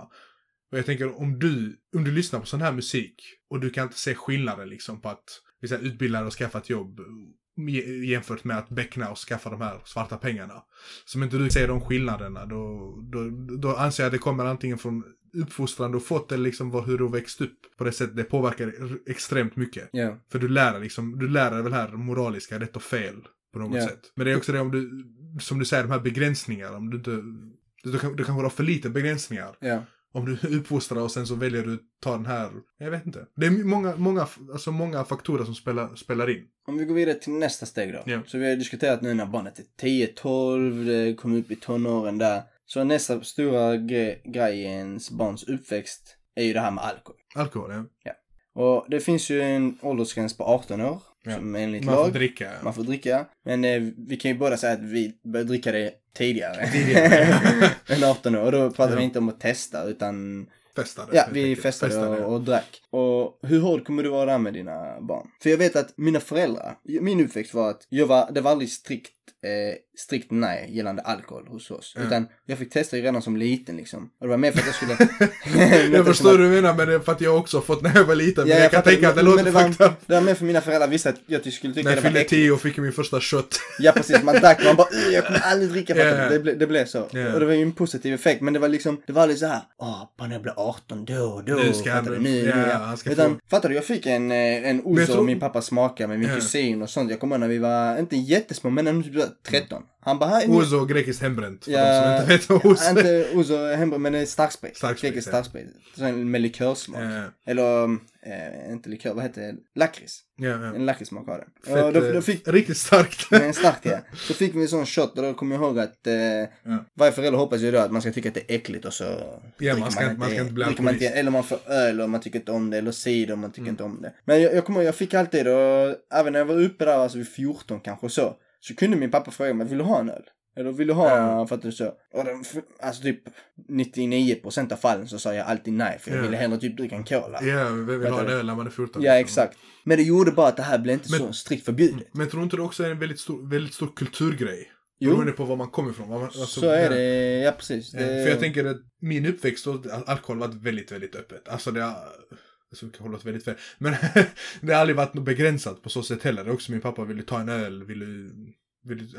Och jag tänker om du, om du lyssnar på sån här musik och du kan inte se skillnaden liksom på att vi utbilda och skaffa ett jobb je- jämfört med att beckna och skaffa de här svarta pengarna. Så om inte du ser de skillnaderna då, då, då anser jag att det kommer antingen från uppfostran du fått eller liksom vad- hur du växt upp. På det sättet det påverkar extremt mycket. Ja. För du lär dig liksom, du lär dig väl här moraliska rätt och fel på något Ja. sätt. Men det är också det om du, som du säger, de här begränsningarna, om du inte, du, kan, du kanske har för lite begränsningar. Ja. Om du uppfostrar och sen så väljer du att ta den här, jag vet inte. Det är många, många, alltså många faktorer som spelar, spelar in. Om vi går vidare till nästa steg då. Så vi har diskuterat nu när barnet är 10, 12, det kommer upp i tonåren där. Så nästa stora gre- grej i ens barns uppväxt är ju det här med alkohol. Alkohol, ja. Och det finns ju en åldersgräns på 18 år. Ja. Som enligt Man får lag. dricka. ja. Man får dricka. Men eh, vi kan ju båda säga att vi började dricka det tidigare. Tidigare. än 18 år. Och då pratar Ja. vi inte om att testa utan Festade. Ja, vi festade ja. och, och drack. Och hur hård kommer du vara där med dina barn? För jag vet att mina föräldrar, min uppväxt var att jag var, det var aldrig strikt eh, strikt nej gällande alkohol hos oss. Ja. Utan jag fick testa ju redan som liten liksom. Och det var mer för att jag skulle... Jag förstår hur du menar men det är för att jag också har fått när jag var liten. Ja, men jag kan fattar, tänka att det låter det var, det var mer för mina föräldrar visste att jag skulle tycka När jag det var fyllde tio och fick min första shot. Ja precis, man drack man bara "Ugh, jag kommer aldrig dricka för ja. det, ble, det blev så. Ja. Och det var ju en positiv effekt men det var liksom, det var aldrig så här, åh, bara när jag blir 18 då, då, Nu ska han du, nu, nu, ja. han ska Utan, få- fattar du, jag fick en, eh, en jag ozo tror- min pappa smakade med min Ja. kusin och sånt. Jag kommer ihåg när vi var, inte jättesmå men ändå 13. Han bara, här, Ouzo grekiskt hembränt. För Ja, de som inte vet vad ouzo är. inte ouzo hembränt men det starksprit. Starksprit, Grekisk ja. starksprit. Med likörsmak. Ja. Eller, eh, inte likör, vad heter det? Lakrits. Ja, ja. En lakritssmak har den. Fett, Och då, eh, då fick, Riktigt starkt. med en stark ja. Så fick vi en sån shot och då kommer jag ihåg att eh, varje förälder hoppas ju då att man ska tycka att det är äckligt och så dricker man ska inte- man ska inte bli dricker man alkoholist. Eller man får öl och man tycker inte om det, eller cider och man tycker Mm. inte om det. Men jag, jag kommer jag fick alltid och även när jag var uppe där, alltså vid 14 kanske så, så kunde min pappa fråga mig, vill du ha en öl? Eller vill du ha, Ja. fattar du så? Och den, alltså typ 99% av fallen så sa jag alltid nej, för jag Ja. ville hellre typ dricka en cola. Ja, vi vill ha en öl när man är 14. Ja, exakt. Men det gjorde bara att det här blev inte Men- så strikt förbjudet. Men tror inte det också är en väldigt stor, väldigt stor kulturgrej? Jo. Beroende på var man kommer ifrån. Man, alltså, så är ja. det, ja precis. Det, För jag tänker att min uppväxt och alkohol varit väldigt, väldigt öppet. Alltså det har, alltså det kan hålla väldigt fel. Men det har aldrig varit något begränsat på så sätt heller. Det är också min pappa ville ta en öl, ville,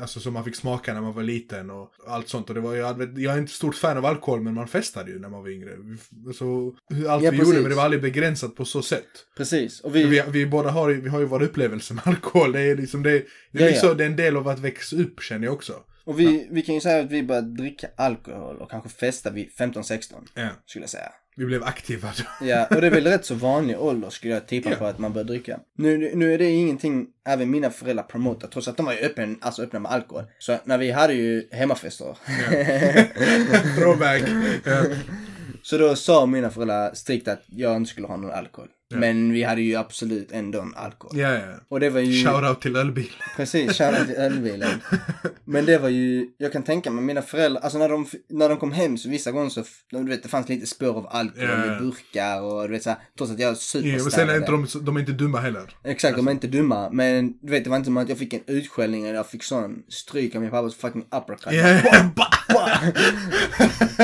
alltså som man fick smaka när man var liten och allt sånt. Och det var, jag, jag är inte stort fan av alkohol men man festade ju när man var yngre. Vi- Så allt Ja, vi gjorde men det var aldrig begränsat på så sätt. Precis. Och Vi, vi, vi, båda har, vi har ju våra upplevelser med alkohol. Det är liksom det, det, är Ja, ja. liksom, det är en del av att växa upp känner jag också. och vi, vi kan ju säga att vi började dricka alkohol och kanske festa vid 15-16, Ja, skulle jag säga. Vi blev aktiva. Ja, och det är väl rätt så vanlig ålder skulle jag tippa Ja. på att man börjar dricka. Nu, nu är det ingenting även mina föräldrar promotar, trots att de var ju öppen, alltså öppna med alkohol. Så när vi hade ju hemmafester. Throwback. Ja. så då sa mina föräldrar strikt att jag inte skulle ha någon alkohol. Men vi hade ju absolut ändå en alkohol. Ja, ja. Och det var ju... Shoutout till ölbil. Precis, shoutout till ölbilen. Men det var ju, jag kan tänka mig, mina föräldrar, alltså när de, när de kom hem så vissa gånger så, du vet det fanns lite spår av alkohol Ja. i burkar och du vet såhär, trots att jag Ja, men sen är superstädade. inte de, de är inte dumma heller. Exakt, de är inte dumma. Men du vet, det var inte som att jag fick en utskällning eller jag fick sån stryk av min pappas fucking uppercut. Yeah.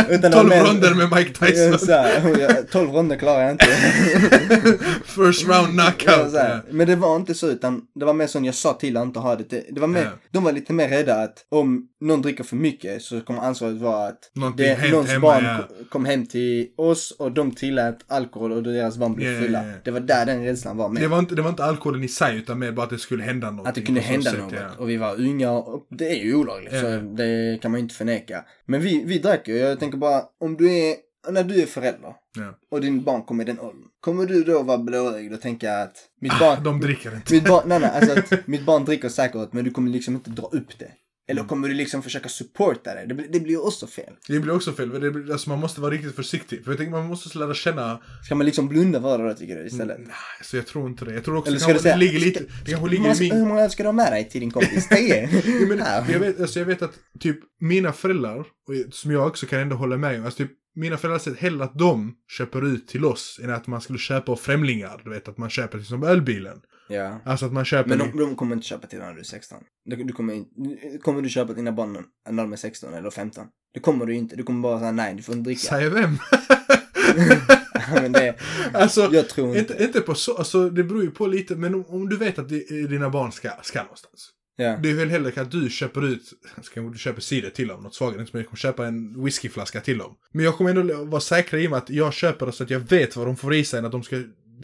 Utan det var 12 mer- ronder med Mike Ja, Tyson. här, jag- 12 ronder klarar jag inte. First round Ja, knockout. här. Men det var inte så utan det var mer som jag sa till att inte ha det. Det, var mer, Ja. De var lite mer rädda att om någon dricker för mycket så kommer ansvaret vara att Någonting det, någons hemma, barn ja. ko- kom hem till oss och de tillät alkohol och deras barn blev Ja, ja, fulla. ja. Det var där den rädslan var med. Det var, inte, det var inte alkoholen i sig utan mer bara att det skulle hända något. Att det kunde hända något. Och vi var unga och det är ju olagligt Ja. så det kan man ju inte förneka. Men vi, vi drack ju. Jag tänker bara om du är, när du är förälder Ja. och din barn kommer i den åldern. Kommer du då vara blåögd och tänka att mitt Ah, barn, de dricker inte. mitt barn, nej nej alltså att mitt barn dricker säkert men du kommer liksom inte dra upp det. Eller Mm. kommer du liksom försaka supporta det? Det, blir- det blir ju också fel. Det blir också fel. Det blir, alltså man måste vara riktigt försiktig. För jag tänker man måste lära känna. Ska man liksom blunda för det då tycker du istället? Nej, så jag tror inte det. Jag tror också Eller det, ska kanske, det ligger lite. ska- Det kanske ligger många, i ska, min... hur många ska du ha med dig till din kompis? Tio? Ja, men, jag, vet, alltså jag vet att typ mina föräldrar, som jag också kan ändå hålla med om, alltså typ mina föräldrar säger hellre att de köper ut till oss än att man skulle köpa av främlingar. Du vet att man köper till som ölbilen. Ja. Alltså att man köper... Men de, de kommer inte köpa till när du är 16. Du, du kommer, in- kommer du köpa till dina barn när de är 16 eller 15? Det kommer du inte. Du kommer bara säga nej, du får inte dricka. Säger vem? men det, alltså, jag tror inte. inte, inte på så, alltså det beror ju på lite, men om, om du vet att di- dina barn ska, ska någonstans. Ja. Det är väl hellre att du köper ut, ska du köper cider till dem, något svagare, som jag kommer köpa en whiskyflaska till dem. Men jag kommer ändå vara säker i och med att jag köper det så att jag vet vad de får i sig när de ska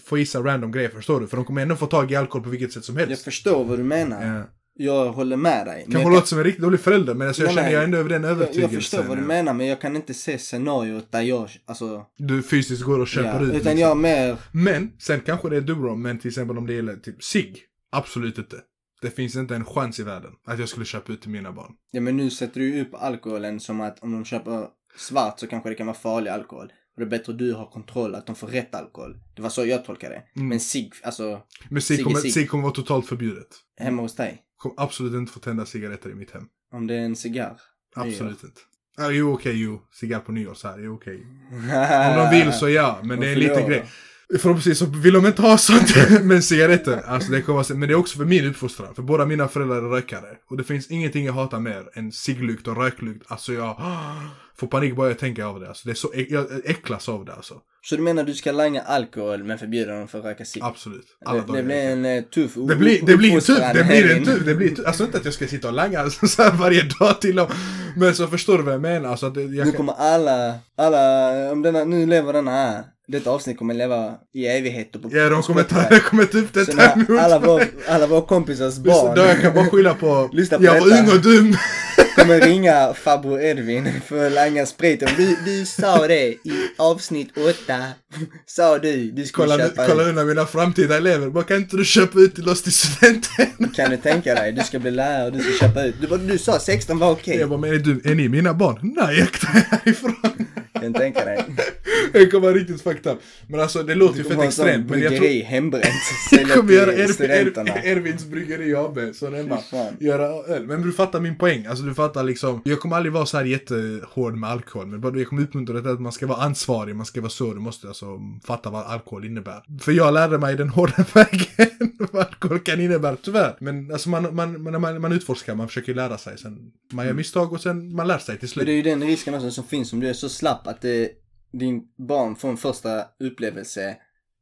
få sig random grejer, förstår du? För de kommer ändå få tag i alkohol på vilket sätt som Jag helst. förstår vad du menar. Ja. Jag håller med dig. Kanske jag, låter som en riktigt dålig förälder, men alltså jag Nej, känner nej. jag ändå över den jag, övertygelsen. jag förstår vad du ja. menar men jag kan inte se scenariot där jag, alltså, Du fysiskt går och köper ja, ut. utan liksom. jag mer, Men, sen kanske det är du men till exempel om det gäller typ sig Absolut inte. Det finns inte en chans i världen att jag skulle köpa ut till mina barn. ja men nu sätter du ju upp alkoholen som att om de köper svart så kanske det kan vara farlig alkohol. Och det är bättre att du har kontroll, att de får rätt alkohol. Det var så jag tolkar det. Mm. Men sig, alltså, Men är kommer, sig kommer vara totalt förbjudet. hemma hos dig. Kommer absolut inte få tända cigaretter i mitt hem. Om det är en cigarr. Absolut inte. Ja, jo okej, jo. Cigarr på nyår så här, jo okej. Om Om de vill så ja, men det är De lite fyller Förhoppningsvis så vill de inte ha sånt. men cigaretter, alltså det kommer att, Men det är också för min uppfostran. För båda mina föräldrar är rökare. Och det finns ingenting jag hatar mer än cigglukt och röklukt. Alltså jag får panik bara jag tänker av det. Alltså det är så, jag äcklas av det alltså. Så du menar du ska langa alkohol men förbjuda dem för att röka cigg? Absolut. Alla Det, det blir en eh, tuff Det blir, det blir en tuff, det blir en tuff, det blir tuff. Alltså inte att jag ska sitta och langa alltså, så varje dag till dem. Men så förstår du vad jag menar. Alltså att jag Nu kommer alla, alla, om denna, nu lever denna här. Detta avsnitt kommer leva i evigheter på ja, de kommer ta, de kommer ta upp det Så när alla, vår, alla våra kompisars barn Då jag kan bara skylla på, Lyssna på jag var detta. ung och dum. kommer ringa farbror Edvin för att langa spriten. Du, du sa det i avsnitt åtta. Sa du, du skulle Kolla, köpa kolla när mina framtida elever, bara kan inte du köpa ut till oss till studenten? Kan du tänka dig, du ska bli lärare och du ska köpa ut. Du, du sa 16 var okej. Jag bara, men är, du, är ni mina barn? Nej, er härifrån. Kan tänka dig. Det kommer vara riktigt fucked up. Men alltså det låter ju fett extremt. Men jag tror... hembränt. Jag kommer göra er, er, Ervins bryggeri AB, så hemma. Göra öl. Men du fattar min poäng. Alltså du fattar liksom. Jag kommer aldrig vara så här jättehård med alkohol. Men bara jag kommer uppmuntra det att man ska vara ansvarig. Man ska vara så. Du måste alltså fatta vad alkohol innebär. För jag lärde mig den hårda vägen. vad alkohol kan innebära, tyvärr. Men alltså man, man, man, man, man utforskar, man försöker lära sig. Sen man gör misstag och sen man lär sig till Men det är slut. ju den risken också som finns om du är så slapp att det, din barn får en första upplevelse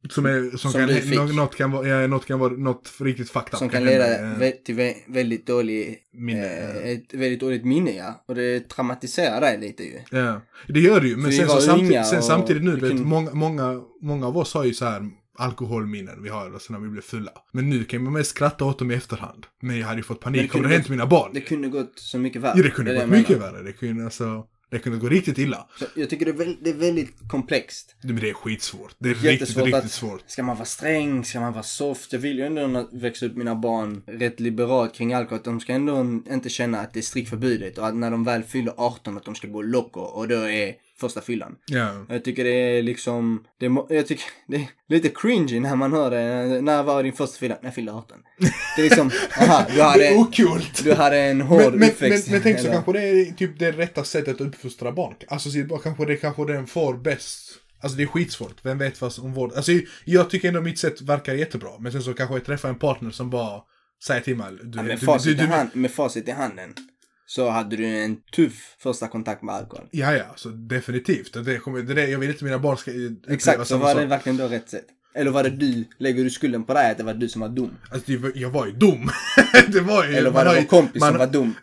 Som, är, som, som kan, något, något kan vara, ja, något kan vara något riktigt up. som kan leda vä- till vä- väldigt dålig, minne. eh, ett väldigt dåligt minne ja. Och det traumatiserar dig lite ju. Ja, det gör det ju. Men sen, så samtidigt, sen samtidigt nu, vet, kunde- många, många, många av oss har ju så här alkoholminnen vi har alltså när vi blev fulla. Men nu kan man mest skratta åt dem i efterhand. Men jag hade ju fått det panik om det hänt mina barn. Det kunde gått så mycket värre. ja, det kunde är gått mycket värre. Det kunde alltså, det kunde gå riktigt illa. Så jag tycker det är, väl, det är väldigt komplext. Men det är skitsvårt. Det är riktigt, Jättesvårt riktigt att- svårt. Ska man vara sträng? Ska man vara soft? Jag vill ju ändå växa upp mina barn rätt liberalt kring alkohol. Att de ska ändå inte känna att det är strikt förbjudet. Och att när de väl fyller 18 att de ska gå loco. Och då är första fyllan. Ja. Jag tycker det är liksom, det jag tycker det är lite cringy när man hör det. När var din första fylla? När jag fyllde 18. Det är liksom, aha, du Det är hade, du hade en hård Men, men, men, uppväxt. men tänk så eller- kanske det är typ det rätta sättet att uppfostra barn. Alltså kanske det kanske den får bäst. Alltså det är skitsvårt. Vem vet vad som vård. Alltså jag tycker ändå mitt sätt verkar jättebra. Men sen så kanske jag träffar en partner som bara säger till mig. Du, Ja, med, du, facit du, du, hand, med facit i handen. Så hade du en tuff första kontakt med alkohol. Ja, ja, alltså definitivt. Det kommer, det jag vill inte mina barn ska Exakt, så var det verkligen då rätt sätt? Eller var det du, lägger du skulden på dig att det var du som var dum? Alltså, jag var ju dum. det var ju... Eller var det vår kompis man- som var dum?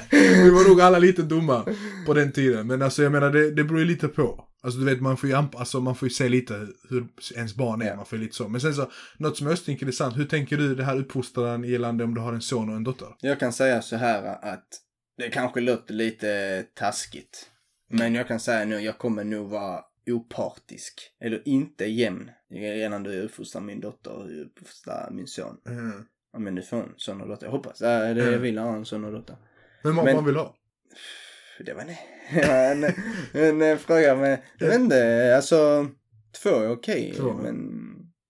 Vi var nog alla lite dumma på den tiden. Men alltså jag menar, det, det beror ju lite på. Alltså du vet, man får ju, alltså, man får ju se lite hur ens barn är. Ja. Man får ju lite så. Men sen så, något som jag också tänker är sant. Hur tänker du det här uppfostran gällande om du har en son och en dotter? Jag kan säga så här att det kanske låter lite taskigt. Men jag kan säga nu, jag kommer nog vara opartisk. Eller inte jämn. Gällande hur jag uppfostrar min dotter och hur jag uppfostrar min son. Mm. Ja men du får en son och dotter. Jag hoppas. Ja, det, jag Mm. vill ha en son och dotter. Men vad Men- man vill ha? Det var en, en, en, en fråga med, jag vet inte, alltså två är okej. Två. men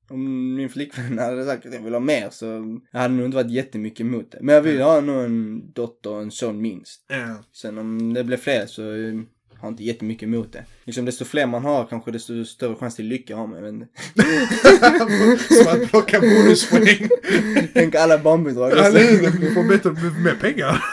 om min flickvän hade sagt att jag vill ha mer så jag hade nog inte varit jättemycket emot det. Men jag vill ha nog en dotter och en son minst. Ja. Sen om det blir fler så eh, har inte jättemycket emot det. Liksom desto fler man har kanske desto större chans till lycka har man. Men Som att plocka bonuspoäng. tänk alla barnbidrag. Du får bättre, mer pengar.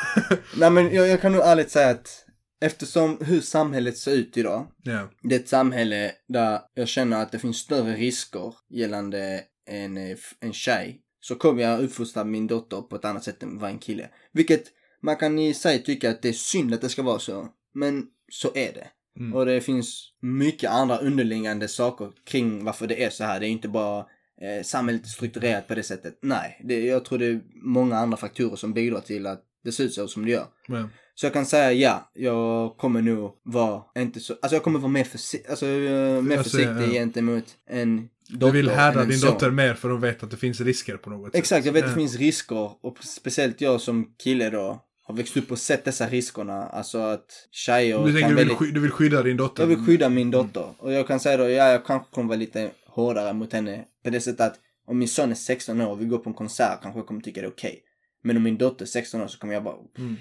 Nej men jag, jag kan nog ärligt säga att eftersom hur samhället ser ut idag Ja. Det är ett samhälle där jag känner att det finns större risker gällande en, en tjej. Så kommer jag uppfostra min dotter på ett annat sätt än vad en kille. Vilket man kan i sig tycka att det är synd att det ska vara så. Men så är det. Mm. Och det finns mycket andra underliggande saker kring varför det är så här. Det är inte bara eh, samhället strukturerat på det sättet. Nej, det, jag tror det är många andra faktorer som bidrar till att det ser ut så som det gör. Men, Så jag kan säga ja, jag kommer nog vara inte så, alltså jag kommer vara mer, försi- alltså, eh, mer Alltså, försiktig ja. gentemot en dotter du vill härda din son. dotter mer för de vet att det finns risker på något sätt. Exakt, jag vet att Ja. det finns risker och speciellt jag som kille då har växt upp och sett dessa riskerna. Alltså att tjejer Du, tänker, du, vill, väldigt... du vill skydda din dotter? Jag vill skydda min dotter. Och jag kan säga då, ja jag kanske kommer vara lite hårdare mot henne. På det sättet att om min son är 16 år och vi går på en konsert kanske jag kommer tycka det är okej. Men om min dotter är 16 år så kommer jag bara... Mm.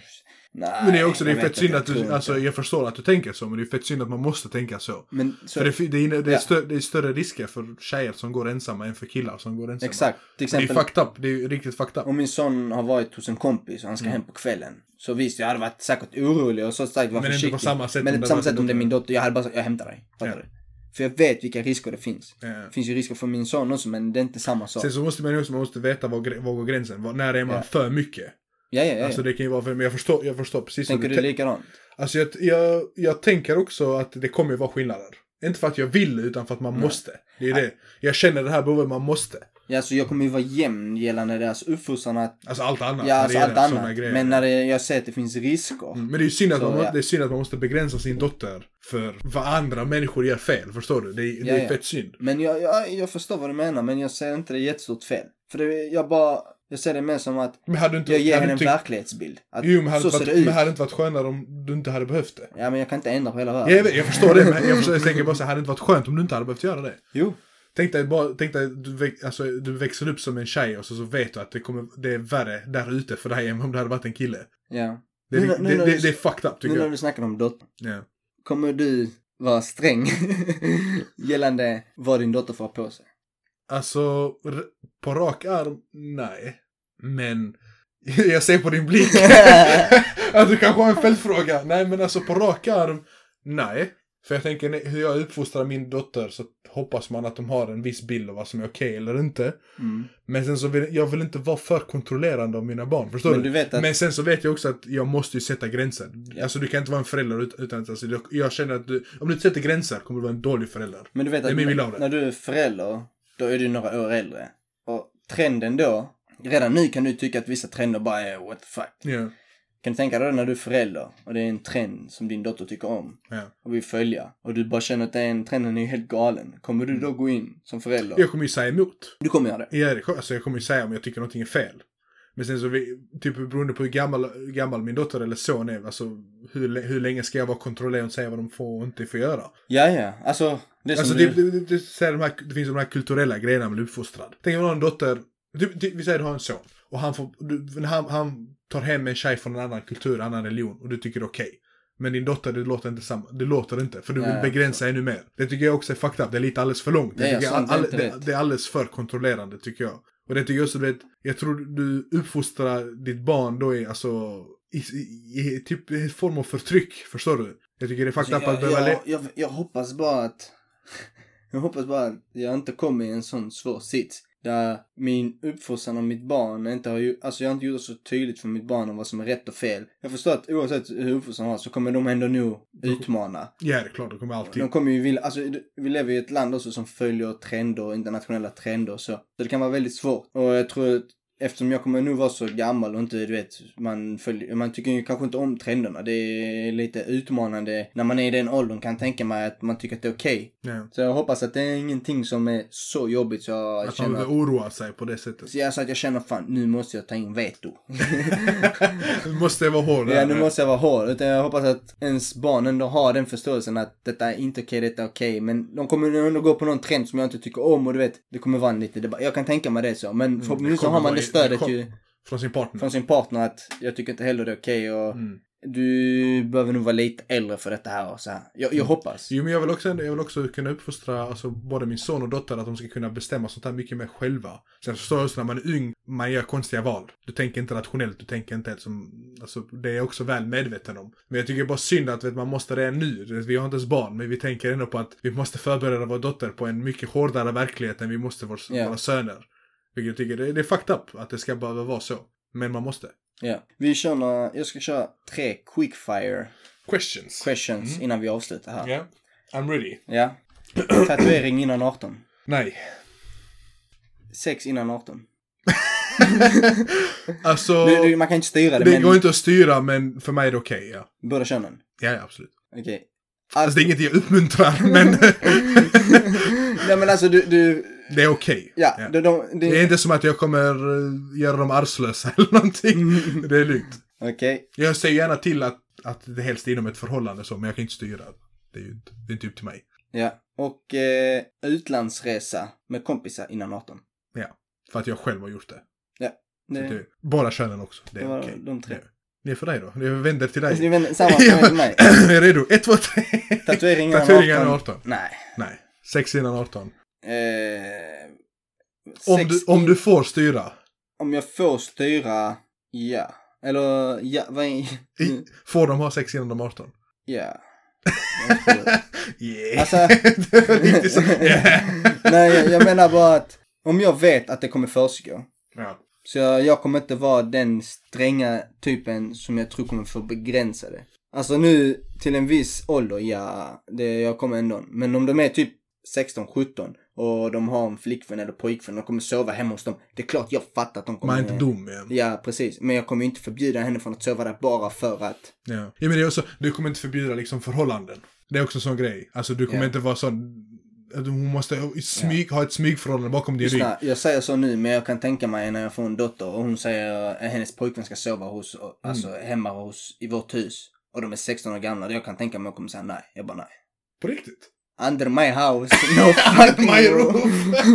Nej, Men det är också, det är fett synd att du, alltså jag förstår att du tänker så, men det är fett synd att man måste tänka så. Men så, För det, det, är, det, är Ja. större, det är större risker för tjejer som går ensamma än för killar som går ensamma. exakt. Till Det är exempel, fucked up, det är riktigt fucked up. om min son har varit hos en kompis och han ska Mm. hem på kvällen. Så visst, jag hade varit säkert orolig och så sagt var Men inte försiktig. på samma sätt Men inte på samma sätt om det är min dotter. Jag hade bara sagt, jag hämtar dig. Fattar Ja. du? För jag vet vilka risker det finns. Ja. Det finns ju risker för min son också men det är inte samma sak. Sen så måste man ju också man måste veta var, var går gränsen. Var, när är man Ja. för mycket? Ja, ja, ja. Alltså det kan ju vara för, men jag förstår, jag förstår precis Tänker du tän- likadant? Alltså jag, jag, jag tänker också att det kommer ju vara skillnader. Inte för att jag vill utan för att man Nej. måste. Det är det. Jag känner det här behovet, man måste. Ja, så jag kommer ju vara jämn gällande deras uppfostran att... Alltså allt annat. Ja, alltså allt annat. grejer. Men när det, jag ser att det finns risker. Mm, Men det är ju synd att, Så, man, ja. det är synd att man måste begränsa sin dotter för vad andra människor gör fel. Förstår du? Det är, det Ja, är ja. fett synd. Men jag, jag, jag förstår vad du menar, men jag ser inte det jättestort fel. För det, jag bara, jag ser det mer som att du inte... jag ger henne du en verklighetsbild. Att Jo, men hade, så ser det varit, ut. men hade inte varit skönare om du inte hade behövt det. Ja, men jag kan inte ändra på hela världen. Jag, vet, jag förstår det, men jag, förstår, jag tänker bara så här, hade det inte varit skönt om du inte hade behövt göra det? Jo. Tänk dig bara, tänk dig, du, alltså, du växer upp som en tjej och så, så vet du att det, kommer, det är värre där ute för dig än om det hade varit en kille. Ja. Det, är- Nu- det, nu det, när det, du- det är fucked up tycker Nu när jag. du snackar om dotter. Ja. Kommer du vara sträng gällande vad din dotter får på sig? Alltså, på rak arm, nej. Men, jag ser på din blick att du kanske har en följdfråga. Nej, men alltså på rak arm, nej. För jag tänker, hur jag uppfostrar min dotter så hoppas man att de har en viss bild av vad som är okej eller inte. Mm. Men sen så vill jag vill inte vara för kontrollerande av mina barn, förstår Men du? du att... Men sen så vet jag också att jag måste ju sätta gränser. Ja. Alltså du kan inte vara en förälder ut- utan att, alltså, jag- känner att du, om du inte sätter gränser kommer du vara en dålig förälder. Men du vet Det är att min bild av när, det. när du är förälder, då är du några år äldre. Och trenden då, redan nu kan du tycka att vissa trender bara är what the fuck. Ja, Kan du tänka dig då när du är förälder och det är en trend som din dotter tycker om ja. och vill följa och du bara känner att den trenden är helt galen. Kommer du då gå in som förälder? Jag kommer ju säga emot. Du kommer göra det. Ja, det, alltså jag kommer ju säga om jag tycker någonting är fel. Men sen så, vi, typ beroende på hur gammal, gammal min dotter eller son är, alltså hur, hur länge ska jag vara kontrollerande och säga vad de får och inte får göra? Ja, ja. Alltså, det Alltså du... det, det, det, så här, de här, det finns de här kulturella grejerna med uppfostrad. Tänk om du har en dotter, typ, typ, vi säger du har en son. Och han, får, du, han, han tar hem en tjej från en annan kultur, en annan religion och du tycker det är okej. Men din dotter, det låter inte samma. Det låter inte. För du vill begränsa ännu mer. Det tycker jag också är fucked up. Det är lite alldeles för långt. Det, tycker jag, det är all, inte det, det är alldeles för kontrollerande tycker jag. Och det tycker jag också, du vet, jag tror du uppfostrar ditt barn då i, alltså, i, i, i typ en form av förtryck. Förstår du? Jag tycker det är fucked Alltså, up att behöva jag, jag, jag hoppas bara att... Jag hoppas bara att jag inte kommer i en sån svår sits. Där min uppfostran av mitt barn inte har ju, alltså jag har inte gjort det så tydligt för mitt barn om vad som är rätt och fel. Jag förstår att oavsett hur uppfostran var så kommer de ändå nog utmana. Ja, det är klart. Det kommer alltid. De kommer ju vilja, alltså vi lever i ett land också som följer trender, internationella trender och så. Så det kan vara väldigt svårt. Och jag tror att eftersom jag kommer nog vara så gammal och inte, du vet, man följer, man tycker ju kanske inte om trenderna. Det är lite utmanande när man är i den åldern kan tänka mig att man tycker att det är okej. Ja. Så jag hoppas att det är ingenting som är så jobbigt så jag Att man känner att, oroa sig på det sättet. så jag, så att jag känner fan, nu måste jag ta in veto. Du måste vara hård Ja, nu måste jag vara hård. Utan jag hoppas att ens barn ändå har den förståelsen att detta är inte okej, detta är okej. Men de kommer ändå gå på någon trend som jag inte tycker om och du vet, det kommer vara en lite debatt. Jag kan tänka mig det så. Men förhoppningsvis så Mm, har man det stödet det kom- ju Från sin partner. från sin partner att jag tycker inte heller det är okej och Mm. du behöver nog vara lite äldre för detta här och så här. Jag, jag hoppas. Jo men jag vill, också, jag vill också kunna uppfostra alltså, både min son och dotter att de ska kunna bestämma sånt här mycket mer själva. Sen förstår jag också när man är ung, man gör konstiga val. Du tänker inte rationellt, du tänker inte helt som, alltså det är jag också väl medveten om. Men jag tycker bara synd att vet, man måste redan nu, vet, vi har inte ens barn, men vi tänker ändå på att vi måste förbereda vår dotter på en mycket hårdare verklighet än vi måste vår, Ja. våra söner. Vilket jag tycker, det, det är fucked up att det ska behöva vara så. Men man måste. Ja. Vi kör några, jag ska köra tre quickfire Questions. questions innan vi avslutar här. Ja. I'm ready. Ja. Tatuering innan 18. Nej. Sex innan 18. Alltså, Du, du, man kan inte styra det, det men går inte att styra men för mig är det okej, ja. båda könen. Ja, ja, absolut. Okej. Alltså det är inget jag uppmuntrar, men Nej men alltså du, du det är okej. ja, Ja. De, de, Det är inte som att jag kommer eh, göra dem arvslösa eller någonting. Mm. Det är lugnt. Okej. Jag säger gärna till att, att det helst är inom ett förhållande så, men jag kan inte styra. Det är ju det är inte upp till mig. Ja. Och eh, utlandsresa med kompisar innan 18. För att jag själv har gjort det. Det- Så det, båda könen också. Det Det är okej. de tre. Det, det är för dig då. Jag vänder till Alltså, dig. det är samma som med mig. är redo? Ett, två, tre. Tatuering innan Tatuering innan 18. 18. Nej. Nej. Sex innan 18. Eh, Om sex du, om du får styra. om jag får styra, ja. Eller, ja, vad är... Får de ha sex innan de är 18? Ja. Yeah. Alltså- så. Yeah. Nej, jag, jag menar bara att om jag vet att det kommer försiggå. Ja. Så jag, jag kommer inte vara den stränga typen som jag tror kommer få begränsa det. Alltså nu till en viss ålder, ja, det, jag kommer ändå. Men om de är typ 16, 17 och de har en flickvän eller pojkvän och kommer sova hemma hos dem. Det är klart jag fattar att de kommer... Man är inte dum igen. Ja, precis. Men jag kommer inte förbjuda henne från att sova där bara för att... Ja. ja, men det är också, du kommer inte förbjuda liksom förhållanden. Det är också en sån grej. Alltså du kommer Ja. inte vara sån, hon måste smyg, ha ett smygförhållande bakom din rygg. Jag säger så nu, men jag kan tänka mig när jag får en dotter och hon säger att hennes pojkvän ska sova hos, alltså Mm. hemma hos, i vårt hus. Och de är 16 år gamla. Jag kan tänka mig att jag kommer säga nej. Jag bara nej. På riktigt? Under my house, no fucking my roof.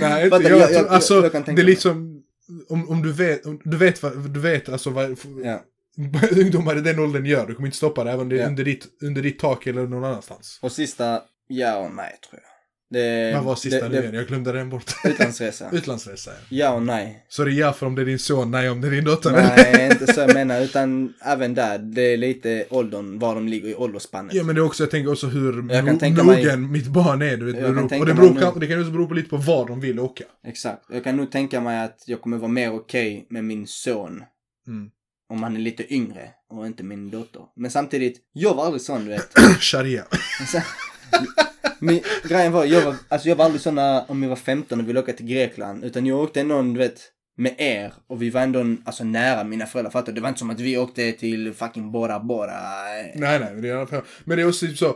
Nej, inte, jag, jag- jag- alltså, jag tänka det är liksom, om, om du vet, om du vet vad, du vet alltså vad Ja. ungdomar i den åldern gör, du kommer inte stoppa det även om det är Ja. under, ditt, under ditt tak eller någon annanstans. Och sista, ja och nej tror jag. Det, Vad var sista det, det? Jag glömde den bort. Utlandsresa. Utlandsresa, ja. Ja och nej. Så det är ja för om det är din son, nej om det är din dotter. Nej, inte så jag menar. Utan även där, det är lite åldern, var de ligger i åldersspannet. Ja men det är också, jag tänker också hur Jag mogen mig- mitt barn är. Du vet, beror, och det, beror, kan, det kan också bero på lite på var de vill åka. Exakt. Jag kan nog tänka mig att jag kommer vara mer okej med min son. Mm. Om han är lite yngre och inte min dotter. Men samtidigt, jag var aldrig sån du vet. Sharia. Min, grejen var, jag var, alltså jag var aldrig sån om jag var 15 och ville åka till Grekland. Utan jag åkte ändå, du vet, med er. Och vi var ändå, alltså nära mina föräldrar. Fattar du? Det var inte som att vi åkte till fucking Bora Bora. Nej, nej, men det är, i alla fall- men det är också typ så.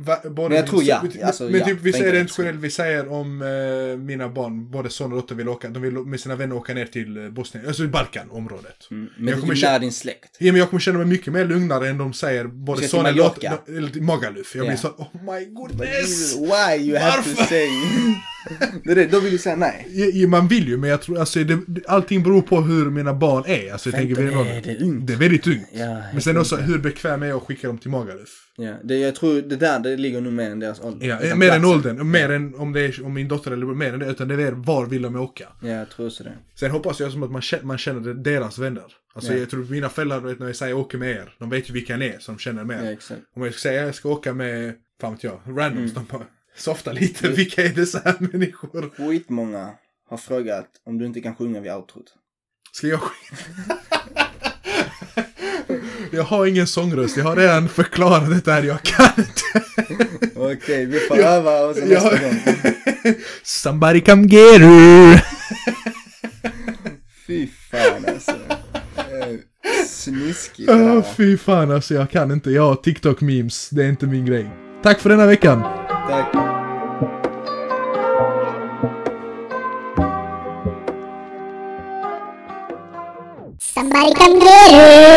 Va, Men jag tror ja, alltså, men ja, typ vi säger rent generellt, vi säger om eh, mina barn, både son och dotter vill åka, de vill med sina vänner åka ner till eh, Bosnien, alltså Balkanområdet. Mm. Jag Men kommer kommer känna- nära din släkt. Ja, men jag kommer känna mig mycket mer lugnare än de säger både son Mallorca? dotter, eller till Magaluf. Jag blir Ja. så oh my goodness! Why you have to Varför? say? det är det, då vill du säga nej. Ja, man vill ju, men jag tror, alltså, det, det- allting beror på hur mina barn är. Alltså, jag tänker, 15 vid den är åldern. det ungt. Det är väldigt ungt. Ja, men sen också, hur bekväm är jag att skicka dem till Magaluf? Ja, det, jag tror det där det ligger nog mer än deras ålder. Ja, Utan mer än åldern, mer än om det är om min dotter eller mer än det, utan det är var vill de åka. Ja, jag tror så det. Sen hoppas jag som att man känner, man känner deras vänner. Alltså Ja. jag tror mina föräldrar, vet, när jag säger åker med er, de vet ju vilka ni är som känner med Ja, er. exakt. Om jag ska säga jag ska åka med, fan vet jag, randoms, Mm. de bara softa lite, vilka är dessa här människor? Skitmånga har frågat om du inte kan sjunga vid outrot. Ska jag Jag har ingen sångröst, jag har redan förklarat det här, jag kan inte. Okej, vi får öva och så nästa gång. Somebody come get her! Fy fan alltså. Eh, Snuskigt det Ah, fy fan alltså, jag kan inte. Jag har TikTok-memes, det är inte min grej. Tack för denna veckan! Tack. Somebody come get her.